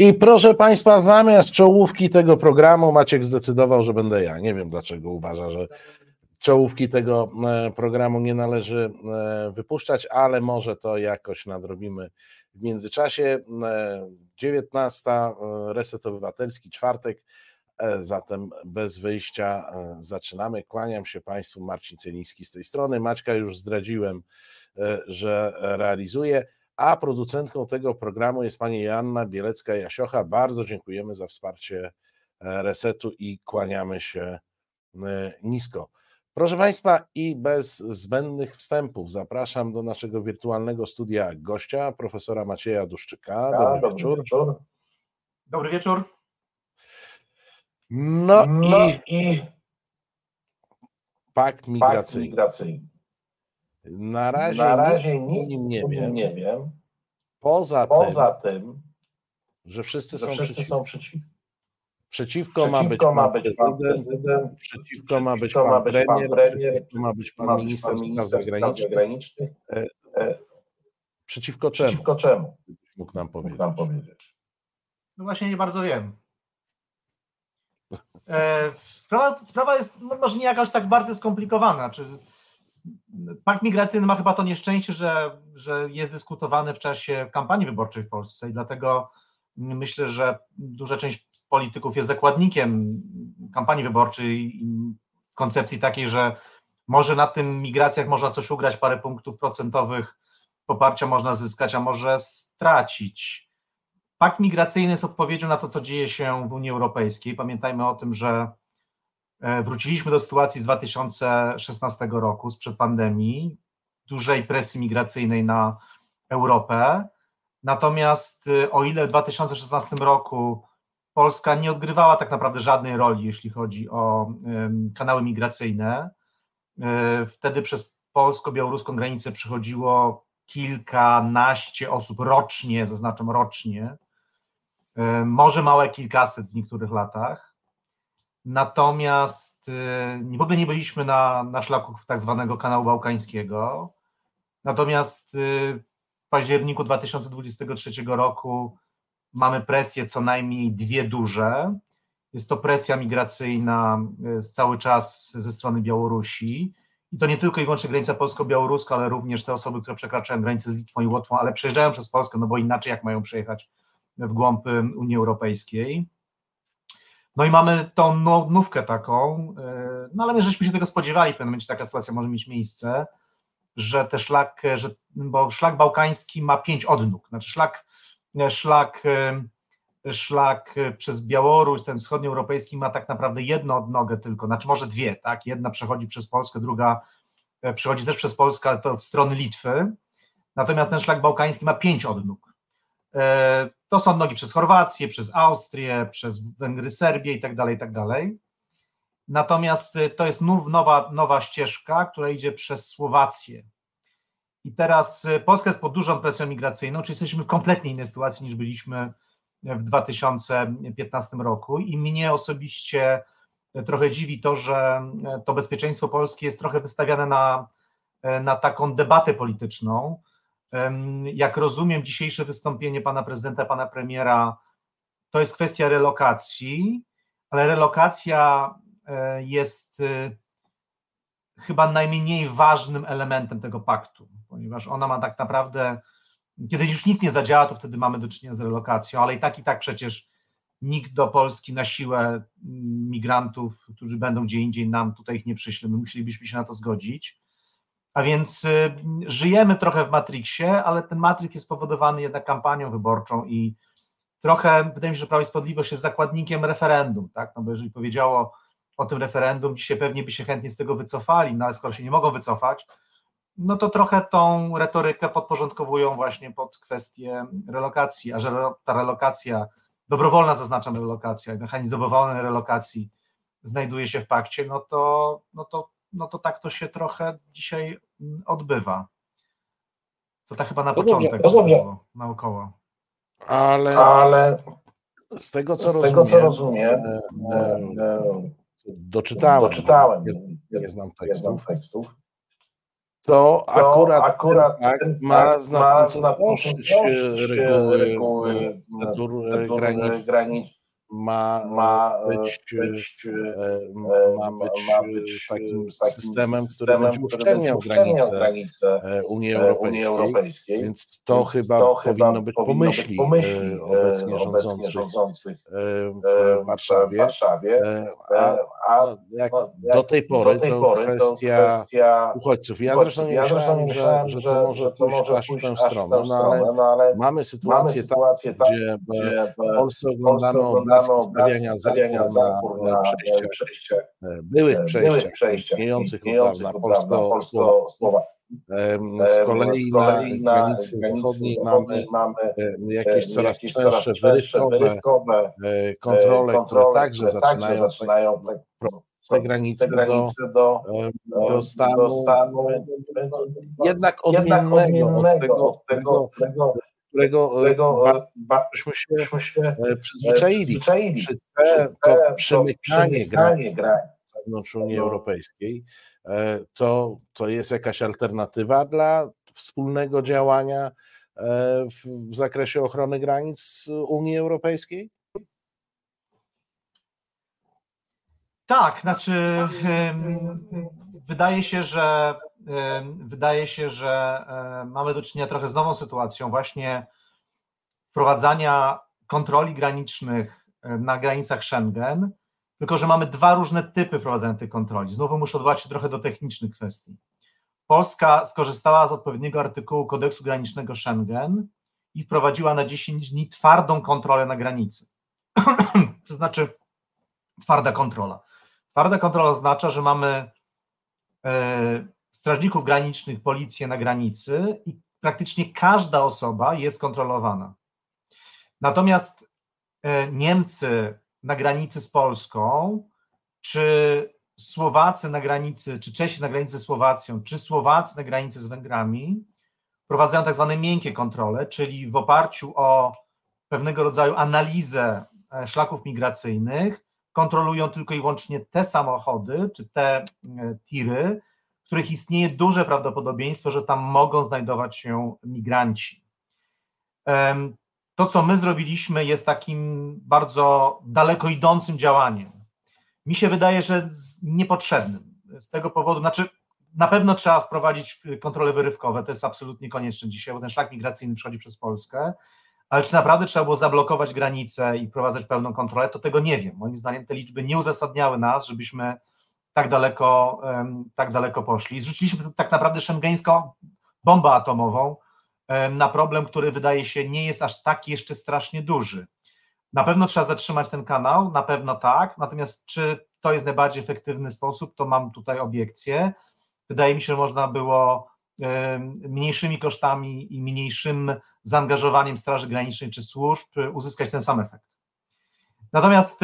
I proszę Państwa, zamiast czołówki tego programu Maciek zdecydował, że będę ja. Nie wiem dlaczego uważa, że czołówki tego e, programu nie należy e, wypuszczać, ale może to jakoś nadrobimy w międzyczasie. 19. E, Reset Obywatelski, czwartek, zatem bez wyjścia zaczynamy. Kłaniam się Państwu, Marcin Celiński z tej strony. Maćka już zdradziłem, że realizuje a producentką tego programu jest pani Joanna Bielecka-Jasiocha. Bardzo dziękujemy za wsparcie e, resetu i kłaniamy się e, nisko. Proszę Państwa, i bez zbędnych wstępów zapraszam do naszego wirtualnego studia gościa, profesora Macieja Duszczyka. Dobry, dobry wieczór. wieczór. Dobry wieczór. No, no i, i, pakt migracyjny. Pakt migracyjny. Na razie, Na razie nic, nic nie, wiem. nie wiem. Poza, Poza tym, tym, że wszyscy, że są, wszyscy przeciw. są przeciw. Przeciwko, przeciwko ma być pan, ma być prezydent, prezydent przeciwko, ma być pan, ma być premier, pan premier, przeciwko ma być pan, ma minister, minister spraw zagranicznych. zagranicznych. E, e, przeciwko czemu? Przeciwko czemu? Mógł nam powiedzieć. Mógł nam powiedzieć. No właśnie nie bardzo wiem. E, sprawa, sprawa jest no, może nie jakaś tak bardzo skomplikowana. Czy Pakt migracyjny ma chyba to nieszczęście, że, że jest dyskutowany w czasie kampanii wyborczej w Polsce i dlatego myślę, że duża część polityków jest zakładnikiem kampanii wyborczej i koncepcji takiej, że może na tym migracjach można coś ugrać, parę punktów procentowych poparcia można zyskać, a może stracić. Pakt migracyjny jest odpowiedzią na to, co dzieje się w Unii Europejskiej. Pamiętajmy o tym, że wróciliśmy do sytuacji z 2016 roku, sprzed pandemii, dużej presji migracyjnej na Europę. Natomiast e, o ile w 2016 roku Polska nie odgrywała tak naprawdę żadnej roli, jeśli chodzi o kanały migracyjne, e, wtedy przez polsko-białoruską granicę przychodziło kilkanaście osób rocznie, zaznaczam rocznie, może małe kilkaset w niektórych latach. Natomiast y, w ogóle nie byliśmy na, na szlaku tak zwanego kanału bałkańskiego. Natomiast y, w październiku 2023 roku mamy presję co najmniej dwie duże. Jest to presja migracyjna y, cały czas ze strony Białorusi. I to nie tylko i wyłącznie granica polsko-białoruska, ale również te osoby, które przekraczają granicę z Litwą i Łotwą, ale przejeżdżają przez Polskę, no bo inaczej jak mają przejechać w głąb Unii Europejskiej. No i mamy tą no, nówkę taką, e, no ale my żeśmy się tego spodziewali, w pewnym momencie taka sytuacja może mieć miejsce, że te szlak, że, bo szlak bałkański ma pięć odnóg, znaczy szlak, e, szlak, e, szlak przez Białoruś, ten wschodnioeuropejski ma tak naprawdę jedną odnogę tylko, znaczy może dwie, tak, jedna przechodzi przez Polskę, druga przechodzi też przez Polskę, ale to od strony Litwy, natomiast ten szlak bałkański ma pięć odnóg, E, to są nogi przez Chorwację, przez Austrię, przez Węgry, Serbię i tak dalej, i tak dalej. Natomiast e, to jest nowa, nowa ścieżka, która idzie przez Słowację. I teraz e, Polska jest pod dużą presją migracyjną, czyli jesteśmy w kompletnie innej sytuacji niż byliśmy w 2015 roku. I mnie osobiście trochę dziwi to, że to bezpieczeństwo polskie jest trochę wystawiane na, na taką debatę polityczną, jak rozumiem dzisiejsze wystąpienie pana prezydenta, pana premiera, to jest kwestia relokacji, ale relokacja e, jest e, chyba najmniej ważnym elementem tego paktu, ponieważ ona ma tak naprawdę, kiedy już nic nie zadziała, to wtedy mamy do czynienia z relokacją, ale i tak i tak przecież nikt do Polski na siłę mm, migrantów, którzy będą gdzie indziej nam tutaj ich nie przyśle, my musielibyśmy się na to zgodzić. A więc y, żyjemy trochę w Matrixie, ale ten Matrix jest spowodowany jednak kampanią wyborczą i trochę wydaje mi się, że Prawo i Sprawiedliwość jest zakładnikiem referendum, tak? No bo jeżeli powiedziało o tym referendum, dzisiaj pewnie by się chętnie z tego wycofali, no ale skoro się nie mogą wycofać, no to trochę tą retorykę podporządkowują właśnie pod kwestię relokacji, a że ta relokacja, dobrowolna zaznaczam relokacja, mechanizm dobrowolnej relokacji znajduje się w pakcie, no to, no to no to tak to się trochę dzisiaj mm, odbywa. To tak chyba na no początek dobrze, było naokoło. Ale, Ale z tego co z rozumiem, tego, co rozumiem e, e, e, doczytałem, doczytałem nie, nie, znam tekstów, tekstów. to akurat, akurat ten akt ten ma akt znacząco ma znacząco zaostrzyć e, zaostrzyć reguły, reguły, granicznych. Ma, ma być, być, e, e, ma być, ma e, być takim systemem, który będzie uszczelniał granice granice e, Unii e, Europejskiej. Europejskiej. Więc to Więc chyba to powinno być pomyśli, pomyśli, e, e, obecnie rządzących rządzących e, e, w Warszawie. Warszawie. A no, jak no, do jak tej pory do tej to pory to kwestia kwestia uchodźców. Ja uchodźców. zresztą nie Ja myślałem, nie że, myślałem, że że, to może pójść może aż w tę stronę, no ale no ale mamy sytuację sytuację gdzie w Polsce oglądamy Polsce obrazki stawiania zapór na na przejściach, byłych przejściach, istniejących od dawna polsko-słowackich. Z kolei na granicy zachodniej mamy mamy e, jakieś e, coraz częstsze wyrywkowe e, kontrole, które także zaczynają zaczynają tak, te granice te do, granice do, e, do stanu do stanu jednak jednak odmiennego od tego, od tego, tego którego e, którego byśmy się się e, przyzwyczaili. przyzwyczaili. Czy te, to Te- przymykanie granic granic wewnątrz Unii No. Europejskiej, e, to, to jest jakaś alternatywa dla wspólnego działania e, w, zakresie ochrony granic Unii Europejskiej? Tak, znaczy wydaje się, że wydaje się, że em, mamy do czynienia trochę z nową sytuacją właśnie wprowadzania kontroli granicznych na granicach Schengen, tylko że mamy dwa różne typy wprowadzania tych kontroli. Znowu muszę odwołać się trochę do technicznych kwestii. Polska skorzystała z odpowiedniego artykułu kodeksu granicznego Schengen i wprowadziła na 10 dni twardą kontrolę na granicy. to znaczy twarda kontrola. Twarda kontrola oznacza, że mamy e, strażników granicznych, policję na granicy i praktycznie każda osoba jest kontrolowana. Natomiast e, Niemcy na granicy z Polską, czy Słowacy na granicy, czy Czesi na granicy z Słowacją, czy Słowacy na granicy z Węgrami, prowadzają tak zwane miękkie kontrole, czyli w oparciu o pewnego rodzaju analizę e, szlaków migracyjnych, kontrolują tylko i wyłącznie te samochody, czy te e, tiry, w których istnieje duże prawdopodobieństwo, że tam mogą znajdować się migranci. To, co my zrobiliśmy, jest takim bardzo daleko idącym działaniem. Mi się wydaje, że niepotrzebnym. Z tego powodu, znaczy, na pewno trzeba wprowadzić kontrole wyrywkowe, to jest absolutnie konieczne dzisiaj, bo ten szlak migracyjny przechodzi przez Polskę. Ale czy naprawdę trzeba było zablokować granice i wprowadzać pełną kontrolę, to tego nie wiem. Moim zdaniem te liczby nie uzasadniały nas, żebyśmy tak daleko, tak daleko poszli. Zrzuciliśmy tak naprawdę szengeńską bombę atomową na problem, który wydaje się nie jest aż tak jeszcze strasznie duży. Na pewno trzeba zatrzymać ten kanał, na pewno tak, natomiast czy to jest najbardziej efektywny sposób, to mam tutaj obiekcję. Wydaje mi się, że można było mniejszymi kosztami i mniejszym zaangażowaniem Straży Granicznej czy służb uzyskać ten sam efekt. Natomiast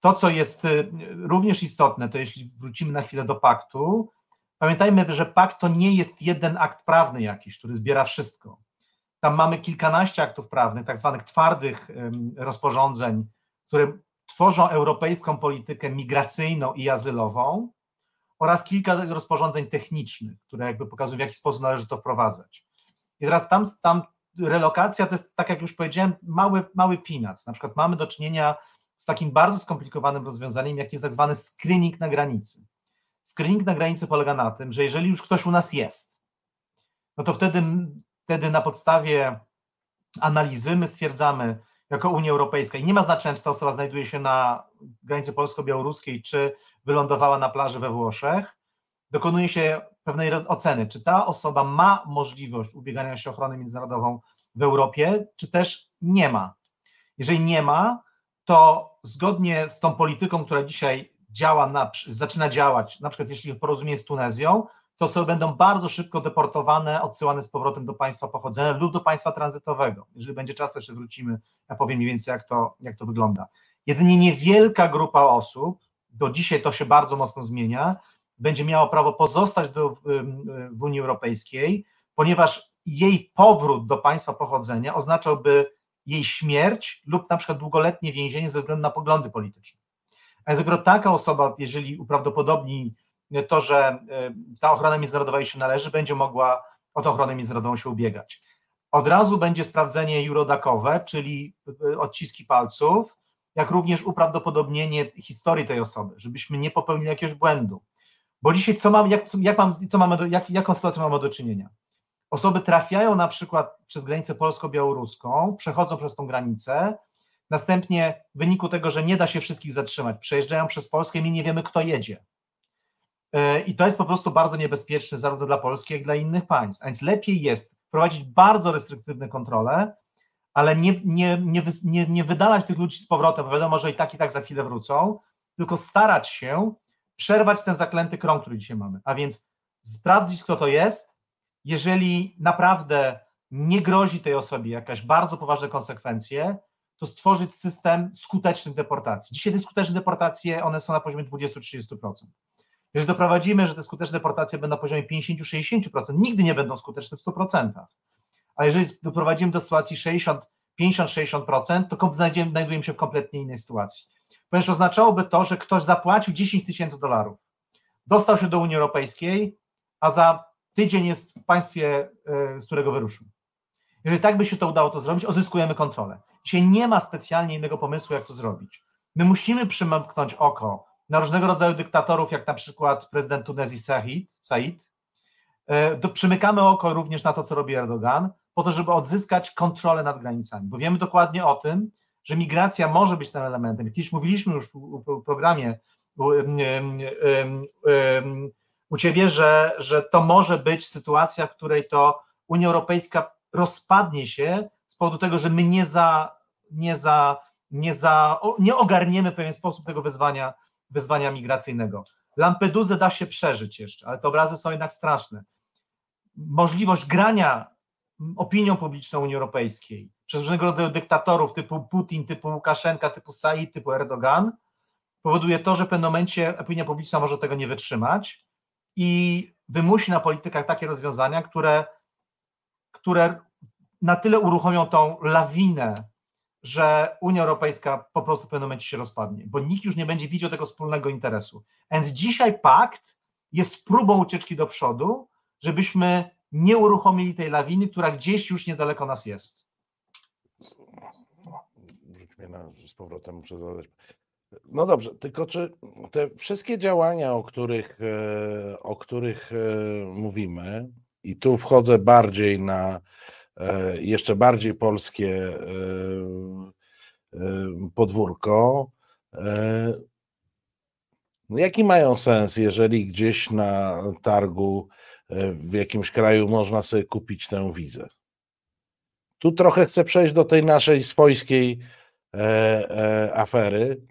to, co jest również istotne, to jeśli wrócimy na chwilę do paktu, pamiętajmy, że pakt to nie jest jeden akt prawny jakiś, który zbiera wszystko. Tam mamy kilkanaście aktów prawnych, tak zwanych twardych rozporządzeń, które tworzą europejską politykę migracyjną i azylową oraz kilka rozporządzeń technicznych, które jakby pokazują, w jaki sposób należy to wprowadzać. I teraz tam, tam relokacja to jest, tak jak już powiedziałem, mały, mały pinac. Na przykład mamy do czynienia z takim bardzo skomplikowanym rozwiązaniem, jak jest tak zwany screening na granicy. Screening na granicy polega na tym, że jeżeli już ktoś u nas jest, no to wtedy, wtedy na podstawie analizy my stwierdzamy jako Unia Europejska i nie ma znaczenia, czy ta osoba znajduje się na granicy polsko-białoruskiej, czy wylądowała na plaży we Włoszech, dokonuje się pewnej oceny, czy ta osoba ma możliwość ubiegania się o ochronę międzynarodową w Europie, czy też nie ma. Jeżeli nie ma, to zgodnie z tą polityką, która dzisiaj działa, na, zaczyna działać, na przykład jeśli porozumienie z Tunezją, to osoby będą bardzo szybko deportowane, odsyłane z powrotem do państwa pochodzenia lub do państwa tranzytowego. Jeżeli będzie czas, to jeszcze wrócimy, ja powiem mniej więcej, jak to, jak to wygląda. Jedynie niewielka grupa osób, do dzisiaj to się bardzo mocno zmienia, będzie miała prawo pozostać do, w, w Unii Europejskiej, ponieważ jej powrót do państwa pochodzenia oznaczałby jej śmierć lub na przykład długoletnie więzienie ze względu na poglądy polityczne. A dopiero taka osoba, jeżeli uprawdopodobni to, że ta ochrona międzynarodowa jej się należy, będzie mogła o tę ochronę międzynarodową się ubiegać. Od razu będzie sprawdzenie eurodakowe, czyli odciski palców, jak również uprawdopodobnienie historii tej osoby, żebyśmy nie popełnili jakiegoś błędu. Bo dzisiaj co mam, jak, jak mam, co mamy do, jak, jaką sytuację mamy do czynienia? Osoby trafiają na przykład przez granicę polsko-białoruską, przechodzą przez tą granicę, następnie w wyniku tego, że nie da się wszystkich zatrzymać, przejeżdżają przez Polskę i nie wiemy, kto jedzie. E, I to jest po prostu bardzo niebezpieczne zarówno dla Polski, jak i dla innych państw. A więc lepiej jest prowadzić bardzo restrykcyjne kontrole, ale nie, nie, nie, nie, nie wydalać tych ludzi z powrotem, bo wiadomo, że i tak, i tak za chwilę wrócą, tylko starać się przerwać ten zaklęty krąg, który dzisiaj mamy. A więc sprawdzić, kto to jest. Jeżeli naprawdę nie grozi tej osobie jakaś bardzo poważne konsekwencje, to stworzyć system skutecznych deportacji. Dzisiaj te skuteczne deportacje, one są na poziomie 20-30%. Jeżeli doprowadzimy, że te skuteczne deportacje będą na poziomie 50-60%, nigdy nie będą skuteczne w 100%. A jeżeli doprowadzimy do sytuacji 60, 50-60%, to znajdujemy się w kompletnie innej sytuacji. Ponieważ oznaczałoby to, że ktoś zapłacił 10 tysięcy dolarów, dostał się do Unii Europejskiej, a za tydzień jest w państwie, e, z którego wyruszył. Jeżeli tak by się to udało to zrobić, odzyskujemy kontrolę. Dzisiaj nie ma specjalnie innego pomysłu, jak to zrobić. My musimy przymknąć oko na różnego rodzaju dyktatorów, jak na przykład prezydent Tunezji Said, Said. E, przymykamy oko również na to, co robi Erdogan, po to, żeby odzyskać kontrolę nad granicami, bo wiemy dokładnie o tym, że migracja może być tym elementem. Kiedyś mówiliśmy już w programie u Ciebie, że, że to może być sytuacja, w której to Unia Europejska rozpadnie się z powodu tego, że my nie za, nie za, nie za, nie ogarniemy w pewien sposób tego wyzwania, wyzwania migracyjnego. Lampedusę da się przeżyć jeszcze, ale te obrazy są jednak straszne. Możliwość grania opinią publiczną Unii Europejskiej przez różnego rodzaju dyktatorów typu Putin, typu Łukaszenka, typu Said, typu Erdogan, powoduje to, że w pewnym momencie opinia publiczna może tego nie wytrzymać i wymusi na politykach takie rozwiązania, które, które na tyle uruchomią tą lawinę, że Unia Europejska po prostu w pewnym momencie się rozpadnie, bo nikt już nie będzie widział tego wspólnego interesu. Więc dzisiaj pakt jest próbą ucieczki do przodu, żebyśmy nie uruchomili tej lawiny, która gdzieś już niedaleko nas jest. Rzuć mnie na, z powrotem, muszę zadać. No dobrze, tylko czy te wszystkie działania, o których, e, o których e, mówimy, i tu wchodzę bardziej na jeszcze bardziej polskie podwórko, no jaki mają sens, jeżeli gdzieś na targu w jakimś kraju można sobie kupić tę wizę? Tu trochę chcę przejść do tej naszej swojskiej afery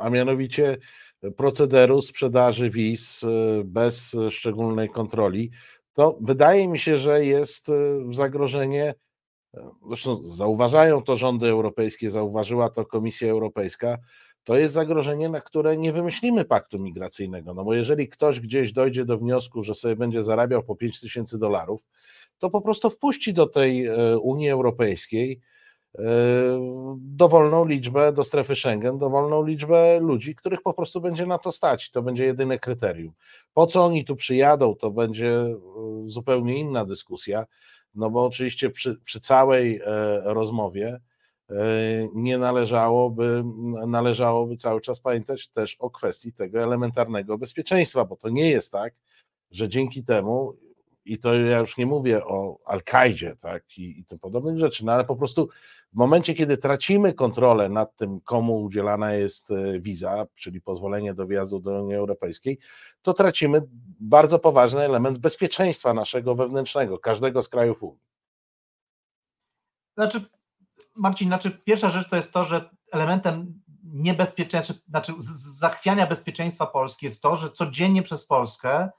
a mianowicie procederu sprzedaży wiz e, bez szczególnej kontroli, to wydaje mi się, że jest e, zagrożenie. E, zresztą zauważają to rządy europejskie, zauważyła to Komisja Europejska. To jest zagrożenie, na które nie wymyślimy paktu migracyjnego. No bo jeżeli ktoś gdzieś dojdzie do wniosku, że sobie będzie zarabiał po 5 tysięcy dolarów, to po prostu wpuści do tej Unii Europejskiej dowolną liczbę do strefy Schengen, dowolną liczbę ludzi, których po prostu będzie na to stać. To będzie jedyne kryterium. Po co oni tu przyjadą, to będzie yy, zupełnie inna dyskusja, no bo oczywiście przy, przy całej e, rozmowie e, nie należałoby, należałoby cały czas pamiętać też o kwestii tego elementarnego bezpieczeństwa, bo to nie jest tak, że dzięki temu i to ja już nie mówię o Al-Kaidzie tak, i, i tym podobnych rzeczy, no ale po prostu w momencie, kiedy tracimy kontrolę nad tym, komu udzielana jest e, wiza, czyli pozwolenie do wjazdu do Unii Europejskiej, to tracimy bardzo poważny element bezpieczeństwa naszego wewnętrznego, każdego z krajów Unii. Znaczy, Marcin, znaczy pierwsza rzecz to jest to, że elementem niebezpieczeństwa, znaczy zachwiania bezpieczeństwa Polski jest to, że codziennie przez Polskę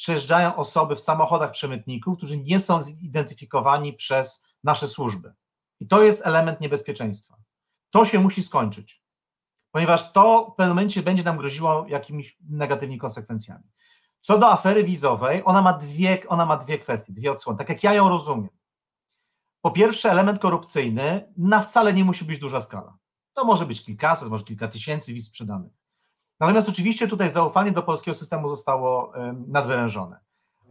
przejeżdżają osoby w samochodach przemytników, którzy nie są zidentyfikowani przez nasze służby. I to jest element niebezpieczeństwa. To się musi skończyć, ponieważ to w pewnym momencie będzie nam groziło jakimiś negatywnymi konsekwencjami. Co do afery wizowej, ona ma dwie, ona ma dwie kwestie, dwie odsłony, tak jak ja ją rozumiem. Po pierwsze, element korupcyjny na wcale nie musi być duża skala. To może być kilkaset, może kilka tysięcy wiz sprzedanych. Natomiast oczywiście tutaj zaufanie do polskiego systemu zostało nadwyrężone.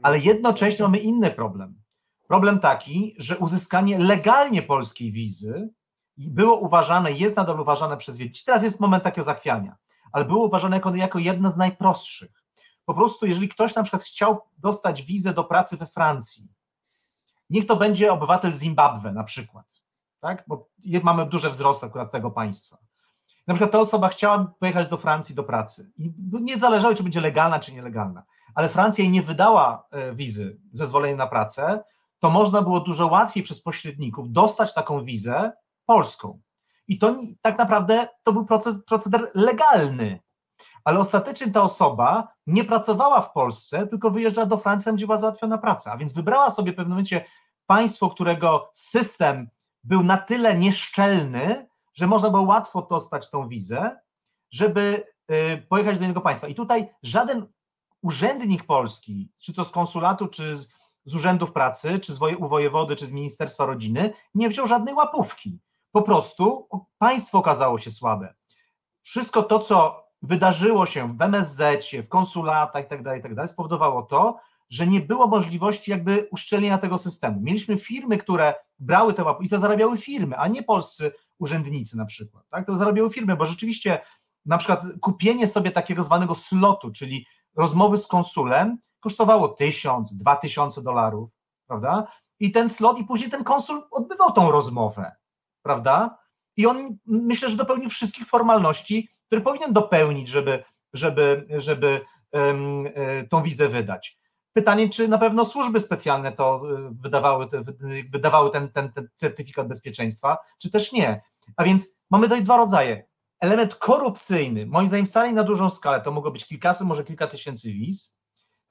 Ale jednocześnie mamy inny problem. Problem taki, że uzyskanie legalnie polskiej wizy było uważane, jest nadal uważane przez wielu. Teraz jest moment takiego zachwiania, ale było uważane jako, jako jedno z najprostszych. Po prostu, jeżeli ktoś na przykład chciał dostać wizę do pracy we Francji, niech to będzie obywatel Zimbabwe na przykład, tak? bo mamy duży wzrost akurat tego państwa. Na przykład ta osoba chciała pojechać do Francji do pracy. I nie zależało, czy będzie legalna, czy nielegalna, ale Francja jej nie wydała e, wizy, zezwolenia na pracę, to można było dużo łatwiej przez pośredników dostać taką wizę polską. I to tak naprawdę to był proces, proceder legalny, ale ostatecznie ta osoba nie pracowała w Polsce, tylko wyjeżdżała do Francji, gdzie była załatwiona praca, a więc wybrała sobie w pewnym momencie państwo, którego system był na tyle nieszczelny, że można było łatwo dostać tą wizę, żeby y, pojechać do innego państwa. I tutaj żaden urzędnik polski, czy to z konsulatu, czy z, z urzędów pracy, czy z woje, u wojewody, czy z Ministerstwa Rodziny, nie wziął żadnej łapówki. Po prostu państwo okazało się słabe. Wszystko to, co wydarzyło się w MSZ, w konsulatach itd., tak itd., tak spowodowało to, że nie było możliwości jakby uszczelnienia tego systemu. Mieliśmy firmy, które brały te łapówki i to zarabiały firmy, a nie polscy urzędnicy na przykład. Tak? To zarabiały firmy, bo rzeczywiście na przykład kupienie sobie takiego zwanego slotu, czyli rozmowy z konsulem, kosztowało tysiąc, dwa tysiące dolarów, prawda? I ten slot, i później ten konsul odbywał tą rozmowę, prawda? I on myślę, że dopełnił wszystkich formalności, które powinien dopełnić, żeby, żeby, żeby um, tą wizę wydać. Pytanie, czy na pewno służby specjalne to e, wydawały, wydawały ten, ten, ten certyfikat bezpieczeństwa, czy też nie. A więc mamy tutaj dwa rodzaje. Element korupcyjny, moim zdaniem wcale na dużą skalę, to mogło być kilkaset, może kilka tysięcy wiz.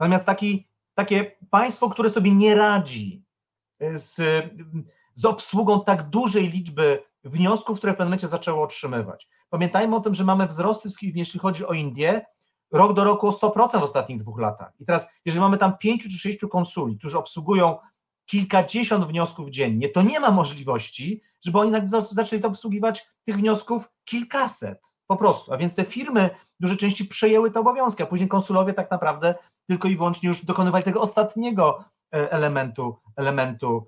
Natomiast taki, takie państwo, które sobie nie radzi z, z obsługą tak dużej liczby wniosków, które w pewnym momencie zaczęło otrzymywać. Pamiętajmy o tym, że mamy wzrosty, jeśli chodzi o Indię, rok do roku o 100% w ostatnich dwóch latach. I teraz, jeżeli mamy tam pięciu czy sześciu konsuli, którzy obsługują kilkadziesiąt wniosków dziennie, to nie ma możliwości, żeby oni zaczęli to obsługiwać tych wniosków kilkaset po prostu. A więc te firmy w dużej części przejęły te obowiązki, a później konsulowie tak naprawdę tylko i wyłącznie już dokonywali tego ostatniego e, elementu, elementu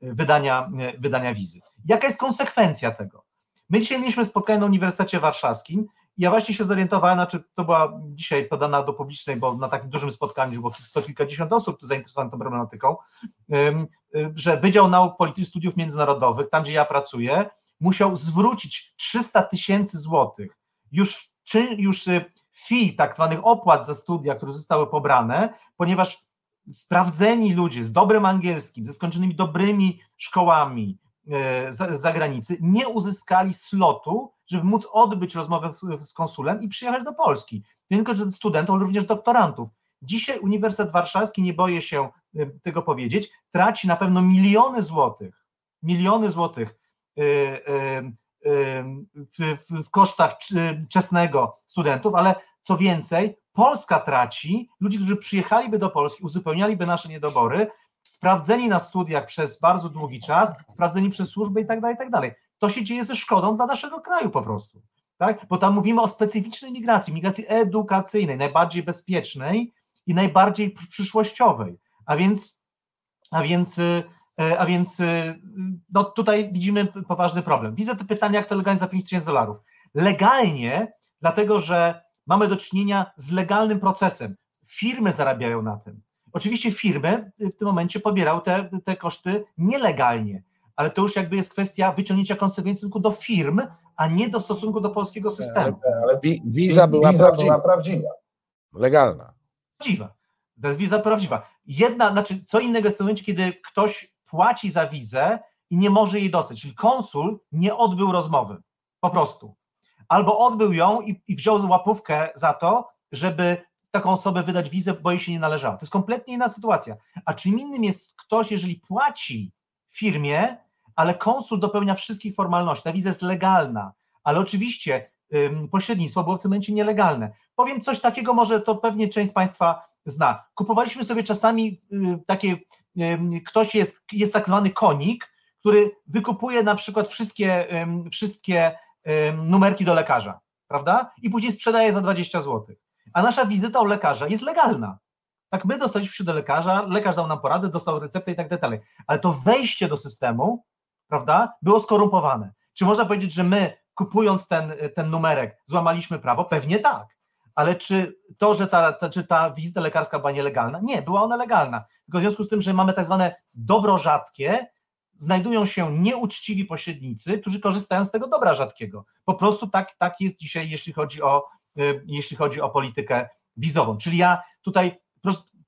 wydania, e, wydania wizy. Jaka jest konsekwencja tego? My dzisiaj mieliśmy spotkanie na Uniwersytecie Warszawskim ja właśnie się zorientowałem, znaczy to była dzisiaj podana do publicznej, bo na takim dużym spotkaniu było sto kilkadziesiąt osób zainteresowanych tą problematyką, że Wydział Nauk Politycznych Studiów Międzynarodowych, tam gdzie ja pracuję, musiał zwrócić 300 tysięcy złotych. Już, czy, już y, fee, tak zwanych opłat za studia, które zostały pobrane, ponieważ sprawdzeni ludzie z dobrym angielskim, ze skończonymi dobrymi szkołami e, z zagranicy nie uzyskali slotu żeby móc odbyć rozmowę z konsulem i przyjechać do Polski. Nie tylko studentów, ale również doktorantów. Dzisiaj Uniwersytet Warszawski, nie boję się y, tego powiedzieć, traci na pewno miliony złotych, miliony złotych y, y, w, kosztach czesnego studentów, ale co więcej, Polska traci ludzi, którzy przyjechaliby do Polski, uzupełnialiby nasze niedobory, sprawdzeni na studiach przez bardzo długi czas, sprawdzeni przez służby i tak to się dzieje ze szkodą dla naszego kraju po prostu. Tak? Bo tam mówimy o specyficznej migracji, migracji edukacyjnej, najbardziej bezpiecznej i najbardziej przyszłościowej. A więc, a więc, e, a więc e, no tutaj widzimy poważny problem. Widzę te pytania, jak to legalnie za 5 tysięcy dolarów. Legalnie, dlatego że mamy do czynienia z legalnym procesem. Firmy zarabiają na tym. Oczywiście firmy w tym momencie pobierały te, te koszty nielegalnie, ale to już jakby jest kwestia wyciągnięcia konsekwencji tylko do firm, a nie do stosunku do polskiego systemu. Ale, ale wiza, była, wiza prawdziwa. była prawdziwa. Legalna. Prawdziwa. To jest wiza prawdziwa. Jedna, znaczy co innego jest w momencie, kiedy ktoś płaci za wizę i nie może jej dostać, czyli konsul nie odbył rozmowy, po prostu. Albo odbył ją i, i wziął łapówkę za to, żeby taką osobę wydać wizę, bo jej się nie należało. To jest kompletnie inna sytuacja. A czym innym jest ktoś, jeżeli płaci firmie, ale konsul dopełnia wszystkich formalności. Ta wiza jest legalna, ale oczywiście pośrednictwo było w tym momencie nielegalne. Powiem coś takiego, może to pewnie część z Państwa zna. Kupowaliśmy sobie czasami y, takie, ktoś jest, jest tak zwany konik, który wykupuje na przykład wszystkie, wszystkie numerki do lekarza. prawda? I później sprzedaje za 20 zł. A nasza wizyta u lekarza jest legalna. Tak, my dostaliśmy się do lekarza, lekarz dał nam poradę, dostał receptę i tak dalej. Ale to wejście do systemu, prawda, było skorumpowane. Czy można powiedzieć, że my, kupując ten, ten numerek, złamaliśmy prawo? Pewnie tak. Ale czy to, że ta, ta, czy ta wizyta lekarska była nielegalna? Nie, była ona legalna. Tylko w związku z tym, że mamy tak zwane dobro rzadkie, znajdują się nieuczciwi pośrednicy, którzy korzystają z tego dobra rzadkiego. Po prostu tak, tak jest dzisiaj, jeśli chodzi, o, y, jeśli chodzi o politykę wizową. Czyli ja tutaj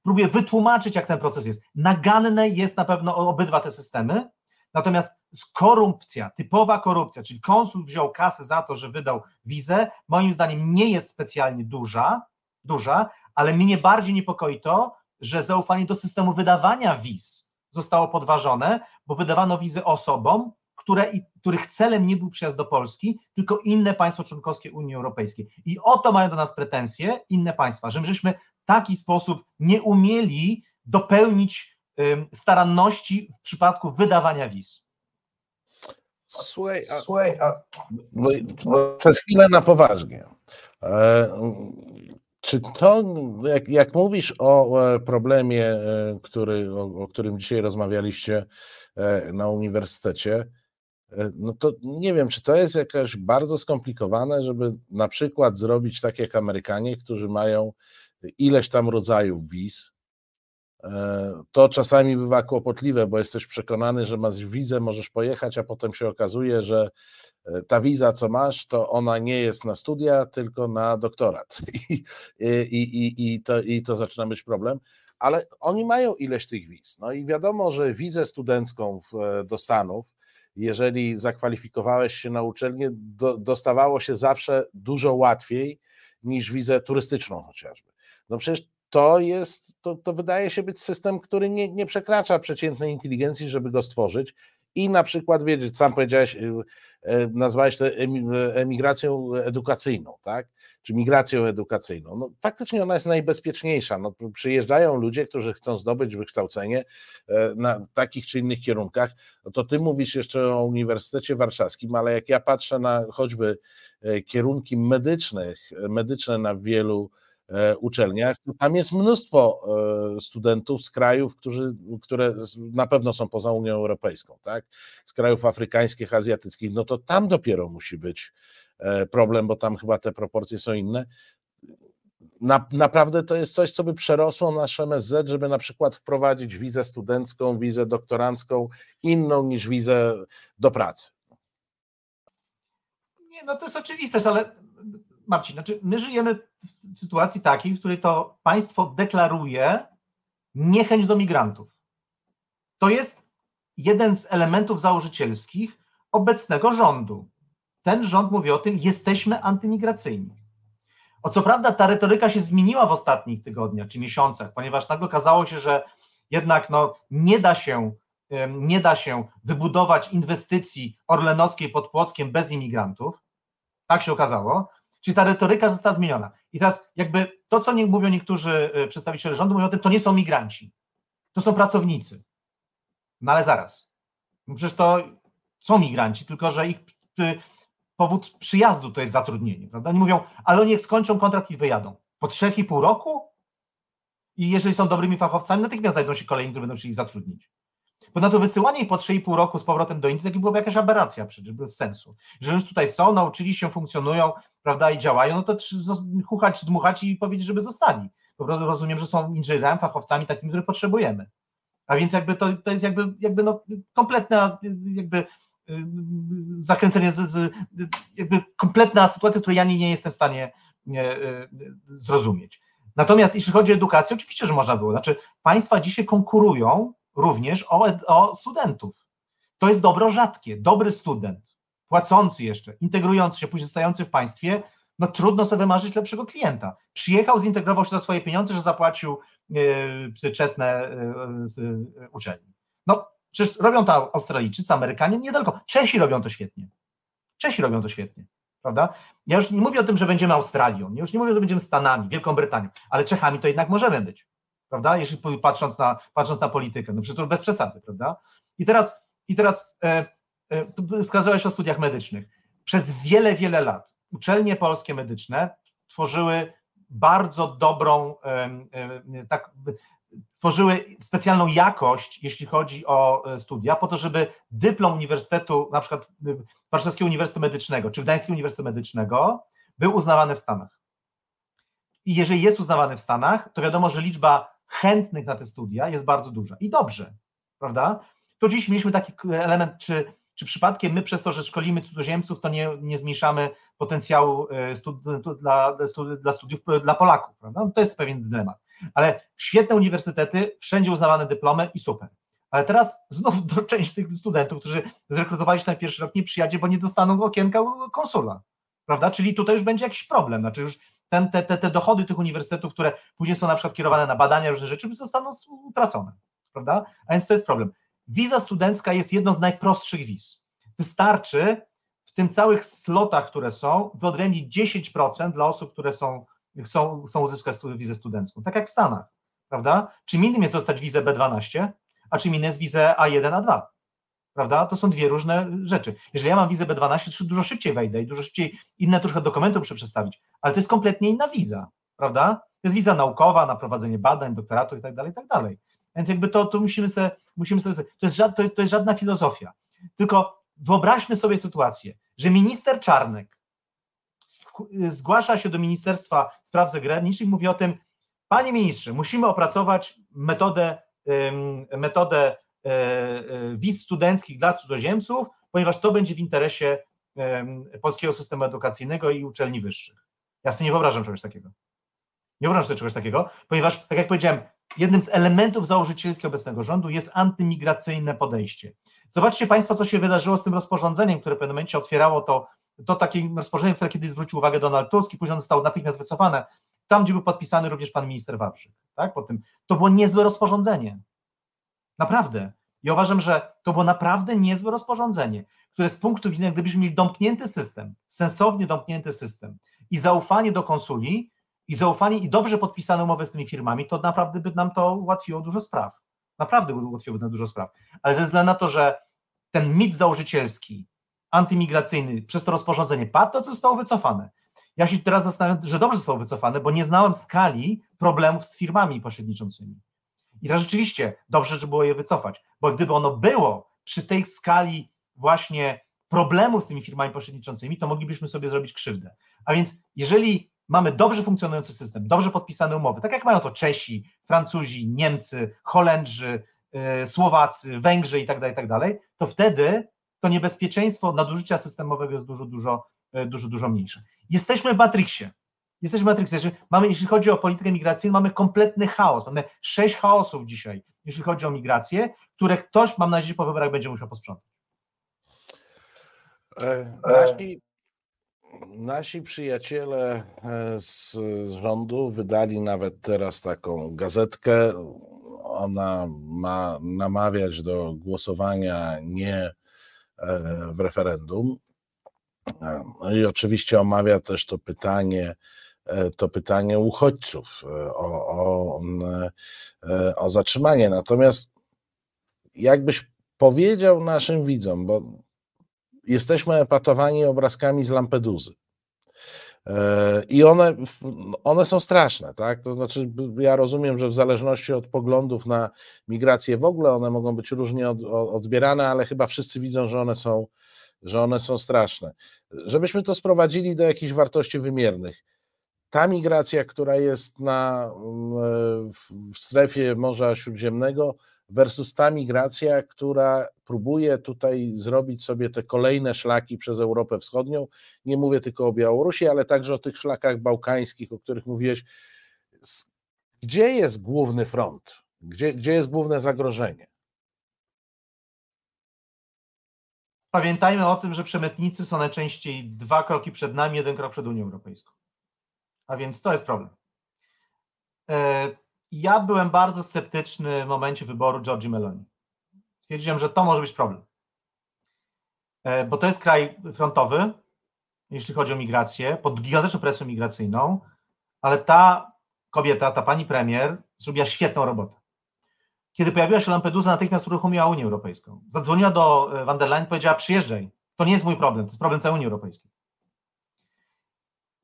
próbuję wytłumaczyć, jak ten proces jest. Naganne jest na pewno obydwa te systemy, natomiast korupcja, typowa korupcja, czyli konsul wziął kasę za to, że wydał wizę, moim zdaniem nie jest specjalnie duża, duża, ale mnie bardziej niepokoi to, że zaufanie do systemu wydawania wiz zostało podważone, bo wydawano wizy osobom, które, których celem nie był przyjazd do Polski, tylko inne państwo członkowskie Unii Europejskiej. I o to mają do nas pretensje inne państwa, że my żeśmy w taki sposób nie umieli dopełnić staranności w przypadku wydawania wiz. Słuchaj, a, Słuchaj, a... Bo, bo przez chwilę na poważnie. E, czy to, jak, jak mówisz o e, problemie, e, który, o, o którym dzisiaj rozmawialiście e, na uniwersytecie, no to nie wiem, czy to jest jakaś bardzo skomplikowane, żeby na przykład zrobić tak jak Amerykanie, którzy mają ileś tam rodzajów wiz. To czasami bywa kłopotliwe, bo jesteś przekonany, że masz wizę, możesz pojechać, a potem się okazuje, że E, ta wiza, co masz, to ona nie jest na studia, tylko na doktorat. I, i, i, to, i to zaczyna być problem. Ale oni mają ileś tych wiz. No i wiadomo, że wizę studencką e, do Stanów, jeżeli zakwalifikowałeś się na uczelnię, do, dostawało się zawsze dużo łatwiej niż wizę turystyczną chociażby. No przecież to jest, to, to wydaje się być system, który nie, nie przekracza przeciętnej inteligencji, żeby go stworzyć i na przykład wiedzieć, sam powiedziałeś, y, y, nazwałeś to emigracją edukacyjną, tak? Czy migracją edukacyjną. No, faktycznie ona jest najbezpieczniejsza. No, przyjeżdżają ludzie, którzy chcą zdobyć wykształcenie e, na takich czy innych kierunkach. No to ty mówisz jeszcze o Uniwersytecie Warszawskim, ale jak ja patrzę na choćby e, kierunki medycznych, medyczne na wielu uczelniach, tam jest mnóstwo e, studentów z krajów, którzy, które na pewno są poza Unią Europejską, tak? z krajów afrykańskich, azjatyckich, no to tam dopiero musi być e, problem, bo tam chyba te proporcje są inne. Na, naprawdę to jest coś, co by przerosło nasz MSZ, żeby na przykład wprowadzić wizę studencką, wizę doktorancką, inną niż wizę do pracy. Nie, no to jest oczywiste, ale Marcin, znaczy my żyjemy w sytuacji takiej, w której to państwo deklaruje niechęć do migrantów. To jest jeden z elementów założycielskich obecnego rządu. Ten rząd mówi o tym, jesteśmy antymigracyjni. O co prawda ta retoryka się zmieniła w ostatnich tygodniach czy miesiącach, ponieważ nagle okazało się, że jednak no, nie da się nie da się wybudować inwestycji orlenowskiej pod Płockiem bez imigrantów. Tak się okazało. Czyli ta retoryka została zmieniona. I teraz jakby to, co nie mówią niektórzy y, przedstawiciele rządu, mówią o tym, to nie są migranci, to są pracownicy. No ale zaraz. No przecież to są migranci, tylko że ich y, powód przyjazdu to jest zatrudnienie, prawda? Oni mówią, ale jak skończą kontrakt i wyjadą. Po trzech i pół roku? I jeżeli są dobrymi fachowcami, natychmiast znajdą się kolejni, którzy będą chcieli zatrudnić. Bo na to wysyłanie ich po 3,5 roku z powrotem do Indii, to byłaby jakaś aberracja przecież, bez sensu. Że już tutaj są, nauczyli się, funkcjonują, prawda, i działają, no to chuchać, dmuchać i powiedzieć, żeby zostali. Po prostu rozumiem, że są inżynierami, fachowcami takimi, które potrzebujemy. A więc jakby to, to jest jakby, jakby no kompletna jakby y, zakręcenie, z, z, jakby kompletna sytuacja, której ja nie, nie jestem w stanie nie, y, zrozumieć. Natomiast jeśli chodzi o edukację, oczywiście, że można było. Znaczy, państwa dzisiaj konkurują również o, o studentów. To jest dobro rzadkie. Dobry student, płacący jeszcze, integrujący się, później zostający w państwie, no trudno sobie wymarzyć lepszego klienta. Przyjechał, zintegrował się za swoje pieniądze, że zapłacił yy, czesne yy, uczelni. No przecież robią to Australijczycy, Amerykanie, nie tylko. Czesi robią to świetnie. Czesi robią to świetnie, prawda? Ja już nie mówię o tym, że będziemy Australią, ja już nie mówię, że będziemy Stanami, Wielką Brytanią, ale Czechami to jednak możemy być prawda? Jeśli patrząc na, patrząc na politykę, no przecież to bez przesady, prawda? I teraz, i teraz e, o studiach medycznych. Przez wiele, wiele lat uczelnie polskie medyczne tworzyły bardzo dobrą, tak, tworzyły specjalną jakość, jeśli chodzi o e, studia, po to, żeby dyplom Uniwersytetu, na przykład e, Warszawskiego Uniwersytetu Medycznego czy Gdańskiego Uniwersytetu Medycznego, był uznawany w Stanach. I jeżeli jest uznawany w Stanach, to wiadomo, że liczba chętnych na te studia jest bardzo duża. I dobrze, prawda? To dziś mieliśmy taki element, czy, czy przypadkiem my przez to, że szkolimy cudzoziemców, to nie, nie zmniejszamy potencjału e, dla, dla studiów dla Polaków, prawda? No to jest pewien dylemat. Ale świetne uniwersytety, wszędzie uznawane dyplomy i super. Ale teraz znów do część tych studentów, którzy zrekrutowali się na pierwszy rok, nie przyjadzie, bo nie dostaną okienka konsula, prawda? Czyli tutaj już będzie jakiś problem, znaczy już ten, te, te, te dochody tych uniwersytetów, które później są na przykład kierowane na badania, różne rzeczy, zostaną utracone, prawda? A więc to jest problem. Wiza studencka jest jedną z najprostszych wiz. Wystarczy w tym całych slotach, które są, wyodrębnić 10% dla osób, które są, chcą, chcą uzyskać wizę studencką, tak jak w Stanach, prawda? Czym innym jest dostać wizę B12, a czym innym jest wizę A1, A2, prawda? To są dwie różne rzeczy. Jeżeli ja mam wizę B12, to dużo szybciej wejdę i dużo szybciej inne troszkę dokumenty muszę przedstawić, ale to jest kompletnie inna wiza, prawda? To jest wiza naukowa na prowadzenie badań, doktoratu i tak dalej, i tak dalej. Więc jakby to, to musimy sobie, musimy sobie to, jest, to, jest, to jest żadna filozofia. Tylko wyobraźmy sobie sytuację, że minister Czarnek zgłasza się do Ministerstwa Spraw Zagranicznych i mówi o tym, panie ministrze, musimy opracować metodę, metodę e, e, wiz studenckich dla cudzoziemców, ponieważ to będzie w interesie polskiego systemu edukacyjnego i uczelni wyższych. Ja sobie nie wyobrażam czegoś takiego. Nie wyobrażam sobie czegoś takiego, ponieważ, tak jak powiedziałem, jednym z elementów założycielskich obecnego rządu jest antymigracyjne podejście. Zobaczcie Państwo, co się wydarzyło z tym rozporządzeniem, które w pewnym momencie otwierało to, to takie rozporządzenie, które kiedyś zwrócił uwagę Donald Tusk i później zostało natychmiast wycofane, tam gdzie był podpisany również pan minister Wawrzyk. Tak? Po tym, to było niezłe rozporządzenie. Naprawdę. I uważam, że to było naprawdę niezłe rozporządzenie, które z punktu widzenia, gdybyśmy mieli domknięty system, sensownie domknięty system i zaufanie do konsuli, i zaufanie i dobrze podpisane umowy z tymi firmami, to naprawdę by nam to ułatwiło dużo spraw. Naprawdę ułatwiłoby nam dużo spraw. Ale ze względu na to, że ten mit założycielski, antymigracyjny przez to rozporządzenie padł, to zostało wycofane. Ja się teraz zastanawiam, że dobrze zostało wycofane, bo nie znałem skali problemów z firmami pośredniczącymi. I to rzeczywiście dobrze, że było je wycofać, bo gdyby ono było przy tej skali właśnie problemu z tymi firmami pośredniczącymi, to moglibyśmy sobie zrobić krzywdę. A więc jeżeli mamy dobrze funkcjonujący system, dobrze podpisane umowy, tak jak mają to Czesi, Francuzi, Niemcy, Holendrzy, yy, Słowacy, Węgrzy i tak dalej, tak dalej, to wtedy to niebezpieczeństwo nadużycia systemowego jest dużo, dużo, yy, dużo, dużo mniejsze. Jesteśmy w Matrixie. Jesteśmy w Matrixie. Mamy, jeśli chodzi o politykę migracyjną, mamy kompletny chaos. Mamy sześć chaosów dzisiaj, jeśli chodzi o migrację, które ktoś, mam nadzieję, po wyborach będzie musiał posprzątać. E, nasi Nasi przyjaciele e, z, rządu wydali nawet teraz taką gazetkę. Ona ma namawiać do głosowania nie e, w referendum. E, no I oczywiście omawia też to pytanie, to pytanie uchodźców o, o, o zatrzymanie. Natomiast jakbyś powiedział naszym widzom, bo jesteśmy epatowani obrazkami z Lampeduzy. E, I one, one są straszne, tak? To znaczy, ja rozumiem, że w zależności od poglądów na migrację w ogóle one mogą być różnie od, odbierane, ale chyba wszyscy widzą, że one są, że one są straszne. Żebyśmy to sprowadzili do jakichś wartości wymiernych. Ta migracja, która jest na, w strefie Morza Śródziemnego, versus ta migracja, która próbuje tutaj zrobić sobie te kolejne szlaki przez Europę Wschodnią. Nie mówię tylko o Białorusi, ale także o tych szlakach bałkańskich, o których mówiłeś. Gdzie jest główny front? Gdzie, gdzie jest główne zagrożenie? Pamiętajmy o tym, że przemytnicy są najczęściej dwa kroki przed nami, jeden krok przed Unią Europejską. A więc to jest problem. E, ja byłem bardzo sceptyczny w momencie wyboru Georgi Meloni. Stwierdziłem, że to może być problem. E, bo to jest kraj frontowy, jeśli chodzi o migrację, pod gigantyczną presją migracyjną, ale ta kobieta, ta pani premier, zrobiła świetną robotę. Kiedy pojawiła się Lampedusa, natychmiast uruchomiła Unię Europejską. Zadzwoniła do e, van der Leyen i powiedziała: Przyjeżdżaj, to nie jest mój problem, to jest problem całej Unii Europejskiej.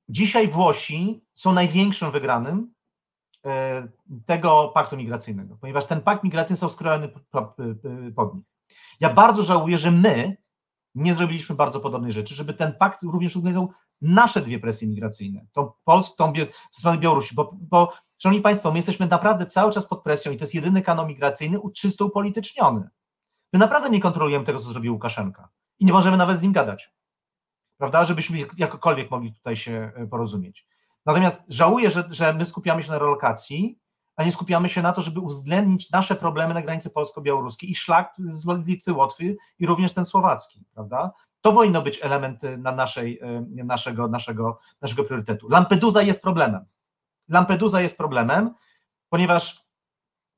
dzisiaj Włosi są największym wygranym tego paktu migracyjnego, ponieważ ten pakt migracyjny został skrojony pod nich. Ja bardzo żałuję, że my nie zrobiliśmy bardzo podobnej rzeczy, żeby ten pakt również uwzględniał nasze dwie presje migracyjne, tą polską, tą strony Białorusi, bo, bo Szanowni Państwo, my jesteśmy naprawdę cały czas pod presją i to jest jedyny kanał migracyjny czysto upolityczniony. My naprawdę nie kontrolujemy tego, co zrobił Łukaszenka i nie możemy nawet z nim gadać, prawda, żebyśmy jakokolwiek mogli tutaj się e, porozumieć. Natomiast żałuję, że, że my skupiamy się na relokacji, a nie skupiamy się na to, żeby uwzględnić nasze problemy na granicy polsko-białoruskiej i szlak z Litwy, Łotwy i również ten słowacki, prawda? To powinno być element e, na naszej, e, naszego, naszego, naszego priorytetu. Lampedusa jest problemem. Lampedusa jest problemem, ponieważ